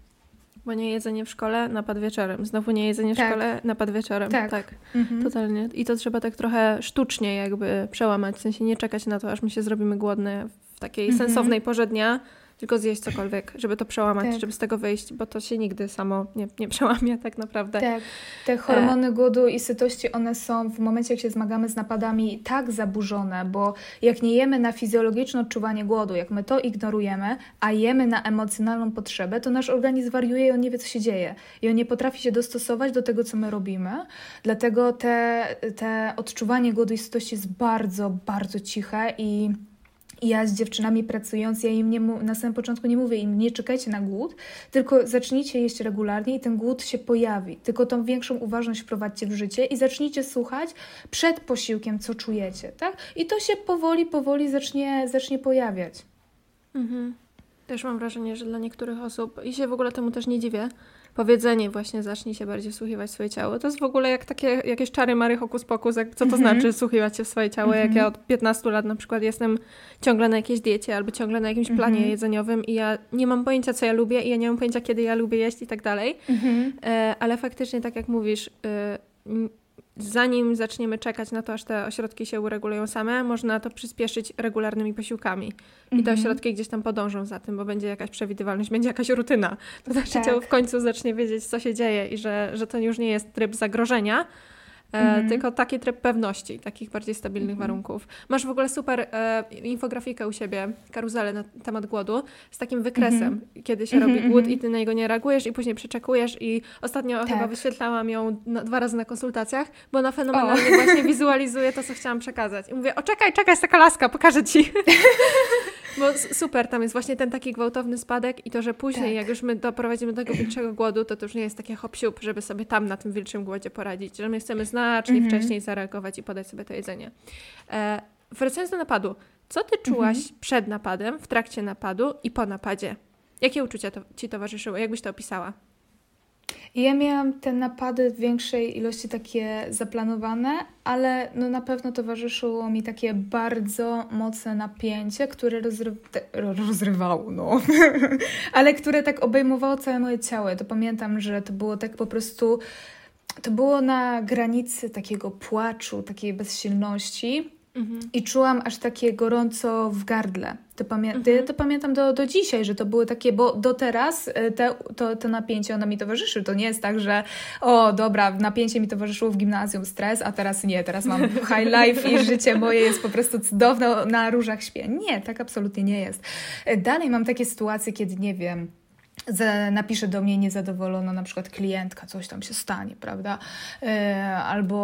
Bo nie jedzenie w szkole, napad wieczorem. Znowu nie jedzenie w tak. szkole, napad wieczorem. Tak, tak. Mhm. totalnie. I to trzeba tak trochę sztucznie jakby przełamać, w sensie nie czekać na to, aż my się zrobimy głodne w takiej mhm. sensownej porze dnia, tylko zjeść cokolwiek, żeby to przełamać, tak. żeby z tego wyjść, bo to się nigdy samo nie, nie przełamie tak naprawdę. Tak, te hormony e... głodu i sytości, one są w momencie, jak się zmagamy z napadami, tak zaburzone, bo jak nie jemy na fizjologiczne odczuwanie głodu, jak my to ignorujemy, a jemy na emocjonalną potrzebę, to nasz organizm wariuje i on nie wie, co się dzieje. I on nie potrafi się dostosować do tego, co my robimy. Dlatego te, te odczuwanie głodu i sytości jest bardzo, bardzo ciche i i ja z dziewczynami pracując, ja im nie, na samym początku nie mówię im, nie czekajcie na głód, tylko zacznijcie jeść regularnie i ten głód się pojawi. Tylko tą większą uważność wprowadźcie w życie i zacznijcie słuchać przed posiłkiem, co czujecie, tak? I to się powoli, powoli zacznie, zacznie pojawiać. Mhm. Też mam wrażenie, że dla niektórych osób, i się w ogóle temu też nie dziwię, powiedzenie właśnie zacznij się bardziej wsłuchiwać w swoje ciało. To jest w ogóle jak takie jakieś czary Mary hokus pokus, jak, co to mm -hmm. znaczy wsłuchiwać się w swoje ciało, mm -hmm. jak ja od 15 lat na przykład jestem ciągle na jakiejś diecie albo ciągle na jakimś planie mm -hmm. jedzeniowym i ja nie mam pojęcia, co ja lubię i ja nie mam pojęcia, kiedy ja lubię jeść i tak dalej. Mhm. E, ale faktycznie, tak jak mówisz, e, zanim zaczniemy czekać na to, aż te ośrodki się uregulują same, można to przyspieszyć regularnymi posiłkami. I te mhm. ośrodki gdzieś tam podążą za tym, bo będzie jakaś przewidywalność, będzie jakaś rutyna. To nasze tak. ciało w końcu zacznie wiedzieć, co się dzieje i że, że to już nie jest tryb zagrożenia, mhm. tylko taki tryb pewności, takich bardziej stabilnych mhm. warunków. Masz w ogóle super e, infografikę u siebie, karuzelę na temat głodu, z takim wykresem, mhm. kiedy się robi mhm, głód mhm. i ty na niego nie reagujesz i później przeczekujesz i ostatnio tak. chyba wyświetlałam ją na, dwa razy na konsultacjach, bo ona fenomenalnie o. właśnie wizualizuje to, co chciałam przekazać. I mówię, o czekaj, czekaj, jest taka laska, pokażę Ci. Super, tam jest właśnie ten taki gwałtowny spadek i to, że później, tak. jak już my doprowadzimy do tego wilczego głodu, to to już nie jest takie hop żeby sobie tam na tym wilczym głodzie poradzić, że my chcemy znacznie mhm. wcześniej zareagować i podać sobie to jedzenie. E, wracając do napadu, co ty czułaś mhm. przed napadem, w trakcie napadu i po napadzie? Jakie uczucia to, ci towarzyszyły? Jakbyś to opisała? Ja miałam te napady w większej ilości takie zaplanowane, ale no na pewno towarzyszyło mi takie bardzo mocne napięcie, które rozry rozrywało, no, ale które tak obejmowało całe moje ciało. To pamiętam, że to było tak po prostu, to było na granicy takiego płaczu, takiej bezsilności. Mhm. I czułam aż takie gorąco w gardle. To, pamię mhm. to pamiętam do, do dzisiaj, że to były takie, bo do teraz e, te, to, to napięcie ono mi towarzyszy. To nie jest tak, że o dobra, napięcie mi towarzyszyło w gimnazjum, stres, a teraz nie, teraz mam high life i życie moje jest po prostu cudowne, na różach śpię. Nie, tak absolutnie nie jest. E, dalej mam takie sytuacje, kiedy nie wiem, napisze do mnie niezadowolona na przykład klientka, coś tam się stanie, prawda? E, albo,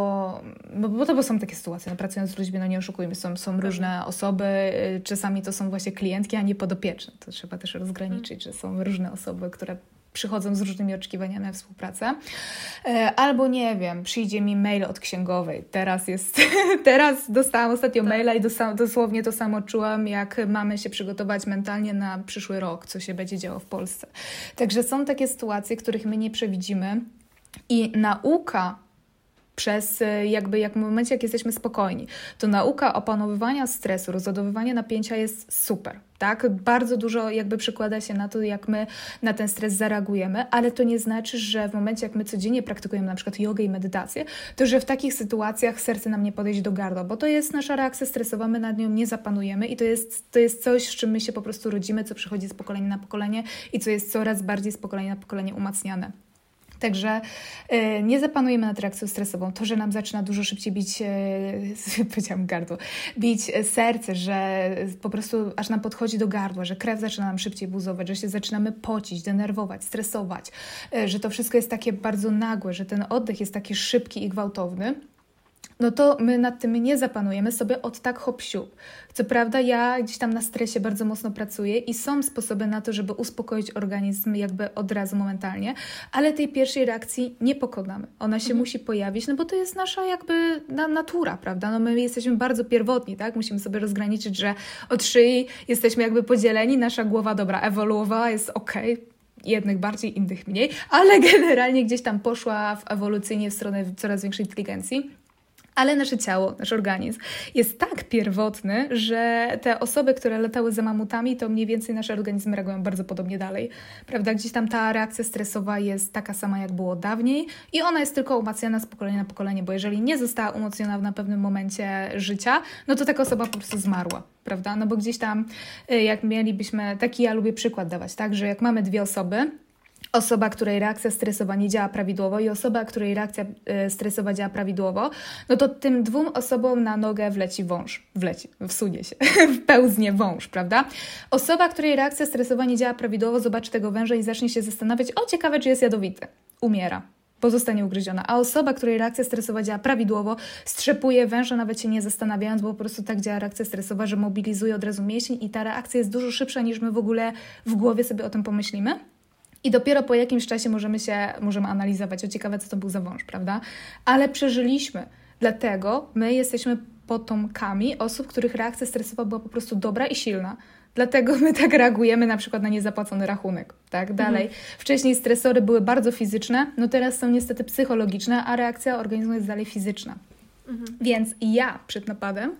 bo, bo to bo są takie sytuacje, no, pracując z ludźmi, no nie oszukujmy, są, są różne osoby, e, czasami to są właśnie klientki, a nie podopieczne. To trzeba też rozgraniczyć, że są różne osoby, które przychodzą z różnymi oczekiwaniami na współpracę. E, albo nie wiem, przyjdzie mi mail od księgowej. Teraz jest, teraz dostałam ostatnio tak. maila i dosłownie to samo czułam, jak mamy się przygotować mentalnie na przyszły rok, co się będzie działo w Polsce. Także są takie sytuacje, których my nie przewidzimy i nauka przez e, jakby jak w momencie, jak jesteśmy spokojni, to nauka opanowywania stresu, rozładowywania napięcia jest super. Tak? Bardzo dużo jakby przykłada się na to, jak my na ten stres zareagujemy, ale to nie znaczy, że w momencie, jak my codziennie praktykujemy na przykład jogę i medytację, to że w takich sytuacjach serce nam nie podejść do gardła, bo to jest nasza reakcja stresowa, my nad nią nie zapanujemy i to jest, to jest coś, z czym my się po prostu rodzimy, co przychodzi z pokolenia na pokolenie i co jest coraz bardziej z pokolenia na pokolenie umacniane. Także e, nie zapanujemy nad reakcją stresową. To, że nam zaczyna dużo szybciej bić, e, powiedziałam gardło, bić serce, że po prostu aż nam podchodzi do gardła, że krew zaczyna nam szybciej buzować, że się zaczynamy pocić, denerwować, stresować, e, że to wszystko jest takie bardzo nagłe, że ten oddech jest taki szybki i gwałtowny no to my nad tym nie zapanujemy sobie od tak hop siup. Co prawda ja gdzieś tam na stresie bardzo mocno pracuję i są sposoby na to, żeby uspokoić organizm jakby od razu momentalnie, ale tej pierwszej reakcji nie pokonamy. Ona się mhm. musi pojawić, no bo to jest nasza jakby na, natura, prawda? No my jesteśmy bardzo pierwotni, tak? Musimy sobie rozgraniczyć, że od szyi jesteśmy jakby podzieleni, nasza głowa, dobra, ewoluowała, jest okej, okay, jednych bardziej, innych mniej, ale generalnie gdzieś tam poszła w ewolucyjnie w stronę coraz większej inteligencji. Ale nasze ciało, nasz organizm jest tak pierwotny, że te osoby, które latały za mamutami, to mniej więcej nasze organizmy reagują bardzo podobnie dalej. Prawda? Gdzieś tam ta reakcja stresowa jest taka sama, jak było dawniej i ona jest tylko umacniana z pokolenia na pokolenie, bo jeżeli nie została umocniona na pewnym momencie życia, no to taka osoba po prostu zmarła. Prawda? No bo gdzieś tam, y, jak mielibyśmy, taki ja lubię przykład dawać, tak, że jak mamy dwie osoby, osoba, której reakcja stresowa nie działa prawidłowo i osoba, której reakcja e, stresowa działa prawidłowo, no to tym dwóm osobom na nogę wleci wąż, wleci, wsunie się, wpełznie wąż, prawda? Osoba, której reakcja stresowa nie działa prawidłowo, zobaczy tego węża i zacznie się zastanawiać, o ciekawe, czy jest jadowity. Umiera pozostanie ugryziona. A osoba, której reakcja stresowa działa prawidłowo, strzepuje węża, nawet się nie zastanawiając, bo po prostu tak działa reakcja stresowa, że mobilizuje od razu mięsień i ta reakcja jest dużo szybsza, niż my w ogóle w głowie sobie o tym pomyślimy. I dopiero po jakimś czasie możemy się, możemy analizować, o ciekawe, co to był za wąż, prawda? Ale przeżyliśmy. Dlatego my jesteśmy potomkami osób, których reakcja stresowa była po prostu dobra i silna. Dlatego my tak reagujemy na przykład na niezapłacony rachunek. Tak, dalej. Mhm. Wcześniej stresory były bardzo fizyczne, no teraz są niestety psychologiczne, a reakcja organizmu jest dalej fizyczna. Mhm. Więc ja przed napadem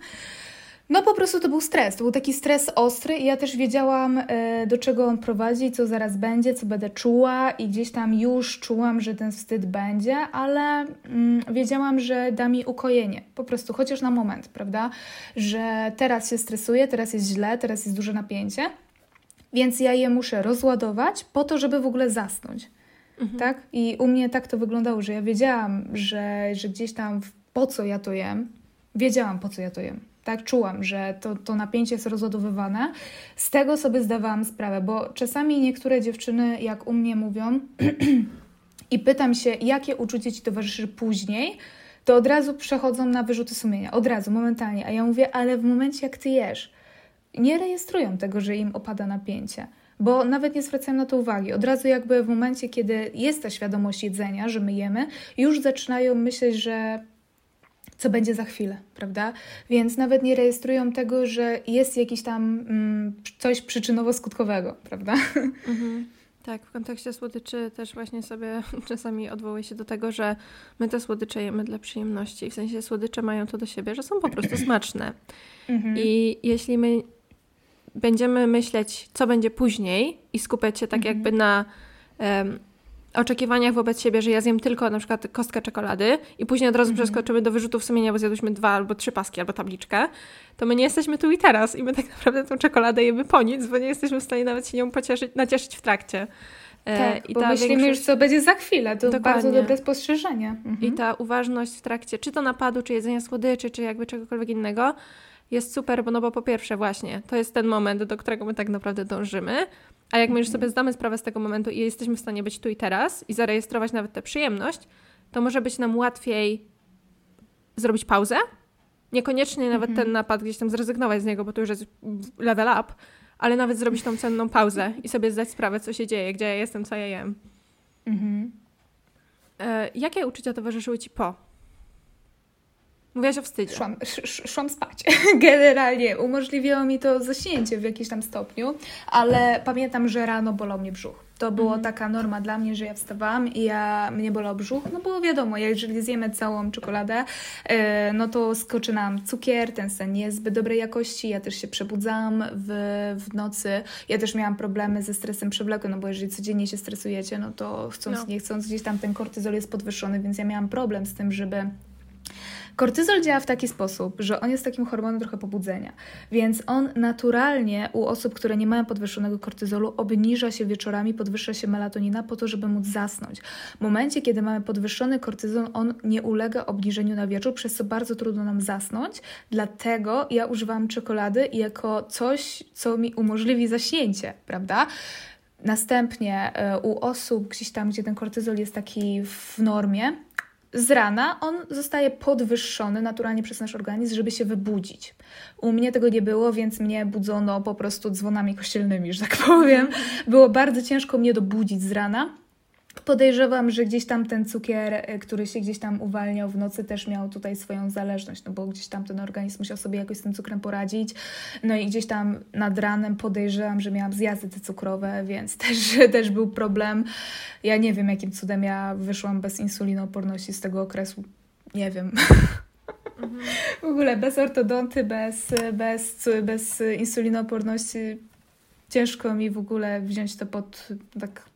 no po prostu to był stres, to był taki stres ostry i ja też wiedziałam, e, do czego on prowadzi, co zaraz będzie, co będę czuła i gdzieś tam już czułam, że ten wstyd będzie, ale mm, wiedziałam, że da mi ukojenie, po prostu chociaż na moment, prawda, że teraz się stresuję, teraz jest źle, teraz jest duże napięcie, więc ja je muszę rozładować po to, żeby w ogóle zasnąć. Mhm. Tak? I u mnie tak to wyglądało, że ja wiedziałam, że, że gdzieś tam po co ja to jem, wiedziałam po co ja to jem tak czułam, że to, to napięcie jest rozładowywane. Z tego sobie zdawałam sprawę, bo czasami niektóre dziewczyny, jak u mnie mówią, i pytam się, jakie uczucie ci towarzyszy później, to od razu przechodzą na wyrzuty sumienia, od razu, momentalnie. A ja mówię, ale w momencie, jak ty jesz, nie rejestrują tego, że im opada napięcie bo nawet nie zwracają na to uwagi. Od razu jakby w momencie, kiedy jest ta świadomość jedzenia, że my jemy, już zaczynają myśleć, że co będzie za chwilę, prawda? Więc nawet nie rejestrują tego, że jest jakiś tam mm, coś przyczynowo-skutkowego, prawda? Mhm. Tak, w kontekście słodyczy też właśnie sobie czasami odwołuję się do tego, że my te słodycze jemy dla przyjemności. W sensie słodycze mają to do siebie, że są po prostu smaczne. Mhm. I jeśli my będziemy myśleć, co będzie później i skupiać się tak mhm. jakby na um, oczekiwaniach wobec siebie, że ja zjem tylko na przykład kostkę czekolady i później od razu mhm. przeskoczymy do wyrzutów sumienia, bo zjadłyśmy dwa albo trzy paski albo tabliczkę, to my nie jesteśmy tu i teraz i my tak naprawdę tą czekoladę jemy po nic, bo nie jesteśmy w stanie nawet się nią pocieszyć, nacieszyć w trakcie. E, tak, I bo myślimy większość... już, co będzie za chwilę. To Dokładnie. bardzo dobre spostrzeżenie. Mhm. I ta uważność w trakcie, czy to napadu, czy jedzenia słodyczy, czy jakby czegokolwiek innego, jest super, bo no bo po pierwsze właśnie, to jest ten moment, do którego my tak naprawdę dążymy, a jak my już sobie zdamy sprawę z tego momentu i jesteśmy w stanie być tu i teraz i zarejestrować nawet tę przyjemność, to może być nam łatwiej zrobić pauzę. Niekoniecznie nawet mhm. ten napad gdzieś tam zrezygnować z niego, bo to już jest level up, ale nawet zrobić tą cenną pauzę i sobie zdać sprawę, co się dzieje, gdzie ja jestem, co ja jem. Mhm. E, jakie uczucia towarzyszyły Ci po? Mówiłaś o wstydzie. Szłam, sz, szłam spać. Generalnie umożliwiło mi to zaśnięcie w jakimś tam stopniu, ale pamiętam, że rano bolał mnie brzuch. To była mhm. taka norma dla mnie, że ja wstawałam i ja, mnie bolał brzuch, no bo wiadomo, jeżeli zjemy całą czekoladę, yy, no to skoczy nam cukier, ten sen nie jest zbyt dobrej jakości, ja też się przebudzałam w, w nocy, ja też miałam problemy ze stresem przewlekłym, no bo jeżeli codziennie się stresujecie, no to chcąc, no. nie chcąc, gdzieś tam ten kortyzol jest podwyższony, więc ja miałam problem z tym, żeby Kortyzol działa w taki sposób, że on jest takim hormonem trochę pobudzenia, więc on naturalnie u osób, które nie mają podwyższonego kortyzolu, obniża się wieczorami, podwyższa się melatonina po to, żeby móc zasnąć. W momencie, kiedy mamy podwyższony kortyzol, on nie ulega obniżeniu na wieczór, przez co bardzo trudno nam zasnąć. Dlatego ja używam czekolady jako coś, co mi umożliwi zaśnięcie, prawda? Następnie e, u osób gdzieś tam, gdzie ten kortyzol jest taki w normie, z rana on zostaje podwyższony naturalnie przez nasz organizm, żeby się wybudzić. U mnie tego nie było, więc mnie budzono po prostu dzwonami kościelnymi, że tak powiem. Było bardzo ciężko mnie dobudzić z rana. Podejrzewam, że gdzieś tam ten cukier, e, który się gdzieś tam uwalniał w nocy, też miał tutaj swoją zależność, no bo gdzieś tam ten organizm musiał sobie jakoś z tym cukrem poradzić. No i gdzieś tam nad ranem podejrzewam, że miałam zjazdy te cukrowe, więc też, też był problem. Ja nie wiem, jakim cudem ja wyszłam bez insulinooporności z tego okresu. Nie wiem. Mhm. W ogóle bez ortodonty, bez, bez, bez insulinooporności ciężko mi w ogóle wziąć to pod tak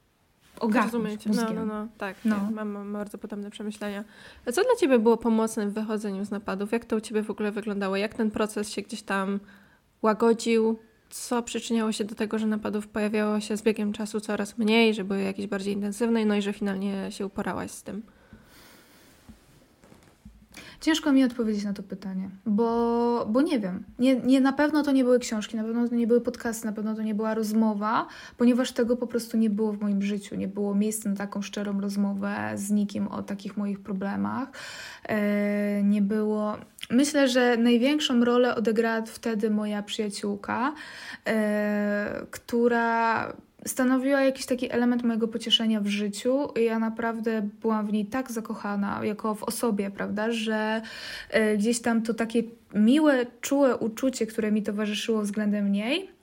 ogarnąć. No, no, no, tak. No. Mam, mam bardzo podobne przemyślenia. A co dla Ciebie było pomocne w wychodzeniu z napadów? Jak to u Ciebie w ogóle wyglądało? Jak ten proces się gdzieś tam łagodził? Co przyczyniało się do tego, że napadów pojawiało się z biegiem czasu coraz mniej, że były jakieś bardziej intensywne, no i że finalnie się uporałaś z tym? Ciężko mi odpowiedzieć na to pytanie, bo, bo nie wiem. Nie, nie, na pewno to nie były książki, na pewno to nie były podcasty, na pewno to nie była rozmowa, ponieważ tego po prostu nie było w moim życiu. Nie było miejsca na taką szczerą rozmowę z nikim o takich moich problemach. E, nie było. Myślę, że największą rolę odegrała wtedy moja przyjaciółka, e, która stanowiła jakiś taki element mojego pocieszenia w życiu. Ja naprawdę byłam w niej tak zakochana, jako w osobie, prawda, że e, gdzieś tam to takie miłe, czułe uczucie, które mi towarzyszyło względem niej,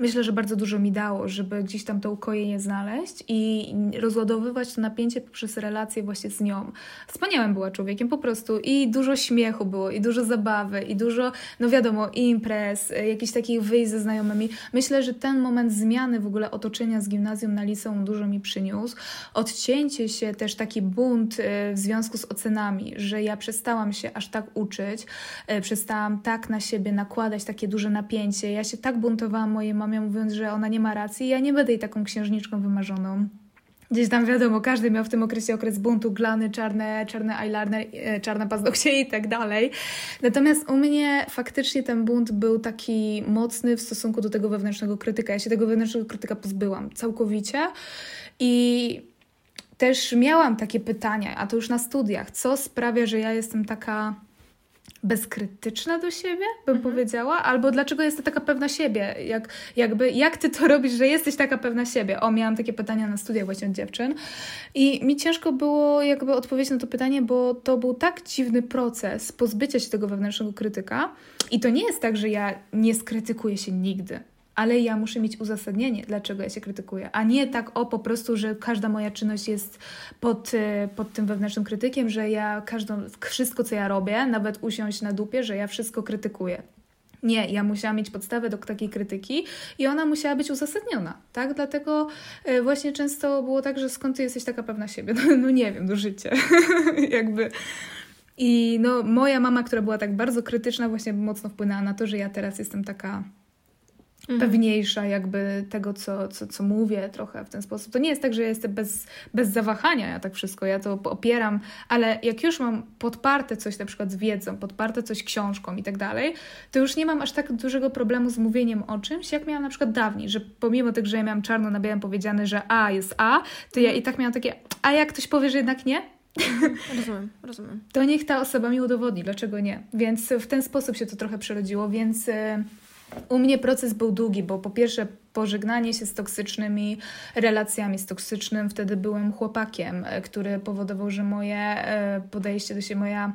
myślę, że bardzo dużo mi dało, żeby gdzieś tam to ukojenie znaleźć i rozładowywać to napięcie poprzez relacje właśnie z nią. Wspaniałym była człowiekiem po prostu i dużo śmiechu było, i dużo zabawy, i dużo, no wiadomo, imprez, jakichś takich wyjść ze znajomymi. Myślę, że ten moment zmiany w ogóle otoczenia z gimnazjum na liceum dużo mi przyniósł. Odcięcie się, też taki bunt y, w związku z ocenami, że ja przestałam się aż tak uczyć, y, przestałam tak na siebie nakładać takie duże napięcie. Ja się tak buntowałam mojej mamie mówiąc, że ona nie ma racji, ja nie będę jej taką księżniczką wymarzoną. Gdzieś tam wiadomo, każdy miał w tym okresie okres buntu, glany, czarne, czarne eyeliner, e, czarne paznokcie i tak dalej. Natomiast u mnie faktycznie ten bunt był taki mocny w stosunku do tego wewnętrznego krytyka. Ja się tego wewnętrznego krytyka pozbyłam całkowicie i też miałam takie pytania, a to już na studiach, co sprawia, że ja jestem taka bezkrytyczna do siebie, bym mhm. powiedziała, albo dlaczego jesteś taka pewna siebie, jak, jakby, jak ty to robisz, że jesteś taka pewna siebie? O, miałam takie pytania na studiach właśnie od dziewczyn. I mi ciężko było jakby odpowiedzieć na to pytanie, bo to był tak dziwny proces pozbycia się tego wewnętrznego krytyka. I to nie jest tak, że ja nie skrytykuję się nigdy ale ja muszę mieć uzasadnienie, dlaczego ja się krytykuję, a nie tak o po prostu, że każda moja czynność jest pod, y, pod tym wewnętrznym krytykiem, że ja każdą, wszystko co ja robię, nawet usiąść na dupie, że ja wszystko krytykuję. Nie, ja musiałam mieć podstawę do takiej krytyki i ona musiała być uzasadniona, tak? Dlatego y, właśnie często było tak, że skąd ty jesteś taka pewna siebie? No, no nie wiem, do życia. Jakby... I no, moja mama, która była tak bardzo krytyczna, właśnie mocno wpłynęła na to, że ja teraz jestem taka. Pewniejsza jakby tego, co, co, co mówię trochę w ten sposób. To nie jest tak, że ja jestem bez, bez zawahania, ja tak wszystko, ja to opieram, ale jak już mam podparte coś na przykład z wiedzą, podparte coś książką i tak dalej, to już nie mam aż tak dużego problemu z mówieniem o czymś, jak miałam na przykład dawniej, że pomimo tego, że ja miałam czarno na białym powiedziane, że A jest A, to ja mhm. i tak miałam takie, a jak ktoś powie, że jednak nie, Rozumiem, rozumiem. To niech ta osoba mi udowodni, dlaczego nie. Więc w ten sposób się to trochę przerodziło, więc y, U mnie proces był długi, bo po pierwsze pożegnanie się z toksycznymi relacjami, z toksycznym, wtedy byłem chłopakiem, e, który powodował, że moje e, podejście do siebie, moja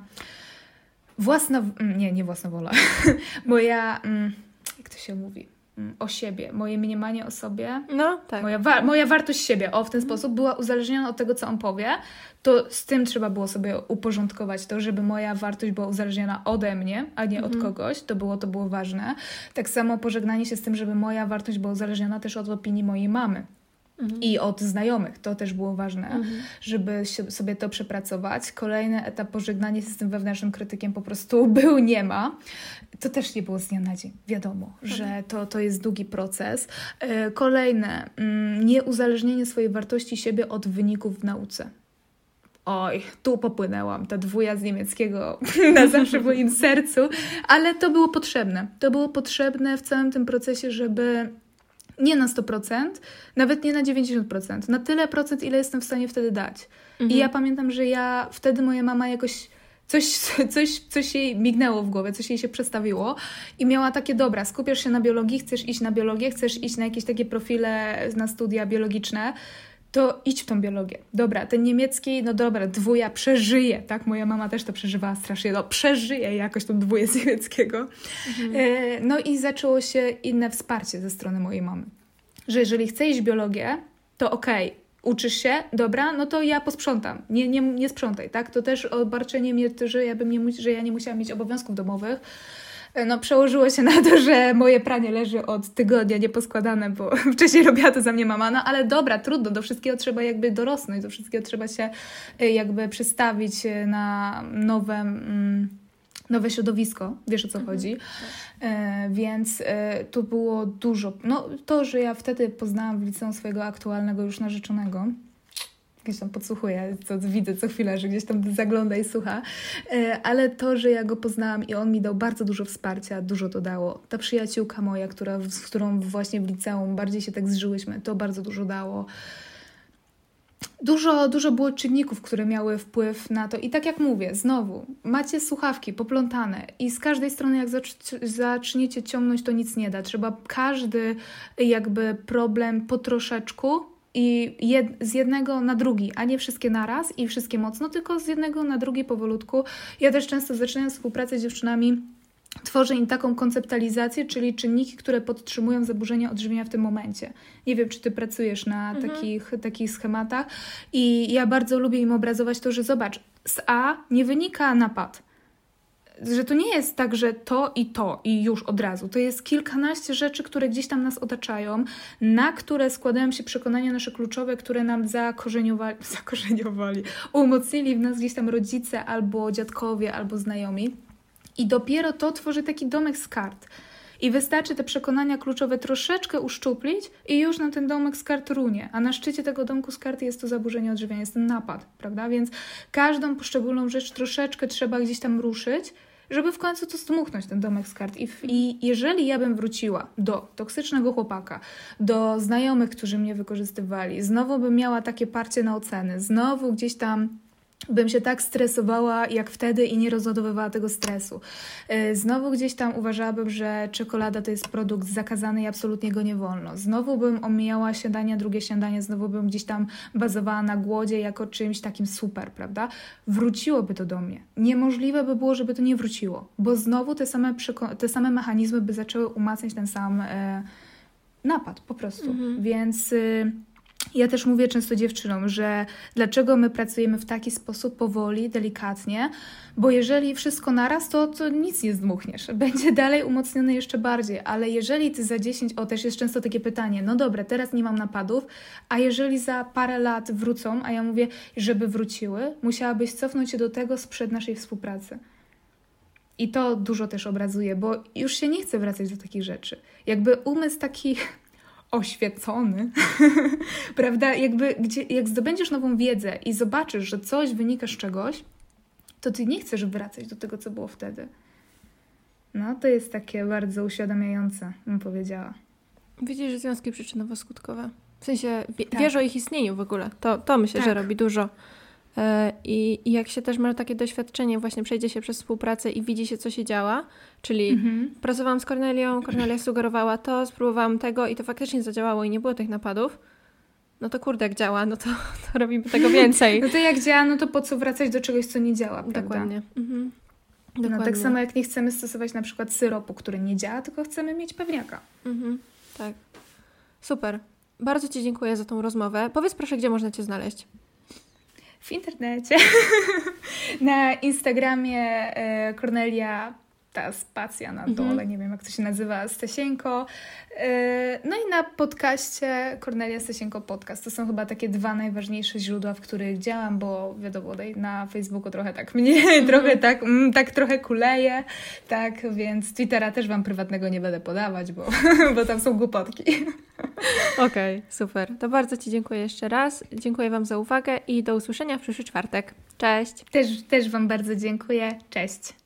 własna, nie, nie własna wola, moja, mm, jak to się mówi, mm, o siebie, moje mniemanie o sobie, no, tak. moja, wa moja wartość siebie, o w ten sposób była uzależniona od tego, co on powie, to z tym trzeba było sobie uporządkować to, żeby moja wartość była uzależniona ode mnie, a nie mhm. od kogoś. To było, to było ważne. Tak samo pożegnanie się z tym, żeby moja wartość była uzależniona też od opinii mojej mamy. Mhm. I od znajomych, to też było ważne, mhm. żeby sobie to przepracować. Kolejny etap pożegnanie się z tym wewnętrznym krytykiem po prostu był, nie ma. To też nie było z dnia na dzień. Wiadomo, mhm. że to, to jest długi proces. E, kolejne, mm, nieuzależnienie swojej wartości siebie od wyników w nauce oj, tu popłynęłam, ta dwuja z niemieckiego na zawsze w moim sercu, ale to było potrzebne. To było potrzebne w całym tym procesie, żeby nie na 100%, nawet nie na 90%, na tyle procent, ile jestem w stanie wtedy dać. Mhm. I ja pamiętam, że ja wtedy moja mama jakoś coś, coś, coś jej mignęło w głowie, coś jej się przestawiło i miała takie, dobra, skupiasz się na biologii, chcesz iść na biologię, chcesz iść na jakieś takie profile na studia biologiczne, to idź w tą biologię. Dobra, ten niemiecki, no dobra, dwuja przeżyje, tak? Moja mama też to przeżywała strasznie, no przeżyje jakoś tą dwuję z niemieckiego. Mhm. E, no i zaczęło się inne wsparcie ze strony mojej mamy. Że jeżeli chcę iść w biologię, to okej, okay, uczysz się, dobra, no to ja posprzątam, nie, nie, nie sprzątaj, tak? To też obarczenie mnie, że ja, bym nie, że ja nie musiałam mieć obowiązków domowych, no przełożyło się na to, że moje pranie leży od tygodnia nieposkładane, bo wcześniej robiła to za mnie mama, no ale dobra, trudno, do wszystkiego trzeba jakby dorosnąć, do wszystkiego trzeba się y, jakby przestawić y, na nowe, mm, nowe środowisko, wiesz o co mhm, chodzi. Tak. E, więc e, tu było dużo, no to, że ja wtedy poznałam w liceum swojego aktualnego już narzeczonego, gdzieś tam podsłuchuję, co widzę co chwilę, że gdzieś tam zagląda i słucha, e, ale to, że ja go poznałam i on mi dał bardzo dużo wsparcia, dużo to dało. Ta przyjaciółka moja, która, z którą właśnie w liceum bardziej się tak zżyłyśmy, to bardzo dużo dało. Dużo, dużo było czynników, które miały wpływ na to. I tak jak mówię, znowu, macie słuchawki poplątane i z każdej strony, jak zaczniecie ciągnąć, to nic nie da. Trzeba każdy jakby problem po troszeczku i jed, z jednego na drugi, a nie wszystkie naraz i wszystkie mocno, tylko z jednego na drugi powolutku. Ja też często zaczynając współpracę z dziewczynami, tworzę im taką konceptualizację, czyli czynniki, które podtrzymują zaburzenia odżywienia w tym momencie. Nie wiem, czy ty pracujesz na mhm. takich, takich schematach i ja bardzo lubię im obrazować to, że zobacz, z A nie wynika napad że to nie jest tak, że to i to i już od razu. To jest kilkanaście rzeczy, które gdzieś tam nas otaczają, na które składają się przekonania nasze kluczowe, które nam zakorzeniowali, zakorzeniowali umocnili w nas gdzieś tam rodzice albo dziadkowie, albo znajomi. I dopiero to tworzy taki domek z kart. I wystarczy te przekonania kluczowe troszeczkę uszczuplić i już nam ten domek z kart runie. A na szczycie tego domku z kart jest to zaburzenie odżywiania, jest ten napad, prawda? Więc każdą poszczególną rzecz troszeczkę trzeba gdzieś tam ruszyć, żeby w końcu to zdmuchnąć, ten domek z kart. I, I jeżeli ja bym wróciła do toksycznego chłopaka, do znajomych, którzy mnie wykorzystywali, znowu bym miała takie parcie na oceny, znowu gdzieś tam bym się tak stresowała jak wtedy i nie rozładowywała tego stresu. Y, znowu gdzieś tam uważałabym, że czekolada to jest produkt zakazany i absolutnie go nie wolno. Znowu bym omijała śniadania, drugie śniadanie, znowu bym gdzieś tam bazowała na głodzie jako czymś takim super, prawda? Wróciłoby to do mnie. Niemożliwe by było, żeby to nie wróciło, bo znowu te same, te same mechanizmy by zaczęły umacniać ten sam e, napad po prostu. Mhm. Więc... Y ja też mówię często dziewczynom, że dlaczego my pracujemy w taki sposób powoli, delikatnie, bo jeżeli wszystko naraz, to, to nic nie zdmuchniesz. Będzie dalej umocnione jeszcze bardziej, ale jeżeli ty za 10, o też jest często takie pytanie, no dobra, teraz nie mam napadów, a jeżeli za parę lat wrócą, a ja mówię, żeby wróciły, musiałabyś cofnąć się do tego sprzed naszej współpracy. I to dużo też obrazuje, bo już się nie chce wracać do takich rzeczy. Jakby umysł taki oświecony, prawda? Jakby, gdzie, jak zdobędziesz nową wiedzę i zobaczysz, że coś wynika z czegoś, to ty nie chcesz wracać do tego, co było wtedy. No, to jest takie bardzo uświadamiające, bym powiedziała. Widzisz związki przyczynowo-skutkowe. W sensie wie, tak. wiesz o ich istnieniu w ogóle. To, to myślę, tak. że robi dużo. E, I, I, jak się też ma takie doświadczenie, właśnie przejdzie się przez współpracę i widzi się, co się działa, czyli mhm. pracowałam z Kornelią, Kornelia sugerowała to, spróbowałam tego i to faktycznie zadziałało i nie było tych napadów, no to kurde, jak działa, no to, to robimy tego więcej. no to jak działa, no to po co wracać do czegoś, co nie działa, prawda? Dokładnie. Mhm. Dokładnie. No tak samo jak nie chcemy stosować na przykład syropu, który nie działa, tylko chcemy mieć pewniaka. Mhm. Tak. Super. Bardzo Ci dziękuję za tą rozmowę. Powiedz proszę, gdzie można Cię znaleźć. W internecie. na Instagramie e, ta spacja na dole, mhm. nie wiem jak to się nazywa, Stasieńko. E, no i na podcaście Kornelia Stasienko Podcast. To są chyba takie dwa najważniejsze źródła, w których działam, bo wiadomo, na Facebooku trochę tak mnie, mm. trochę tak, mm, tak trochę kuleje, tak, więc Twittera też Wam prywatnego nie będę podawać, bo, bo tam są głupotki. Okej, okay, super. To bardzo Ci dziękuję jeszcze raz. Dziękuję Wam za uwagę i do usłyszenia w przyszły czwartek. Cześć. Też, też Wam bardzo dziękuję. Cześć.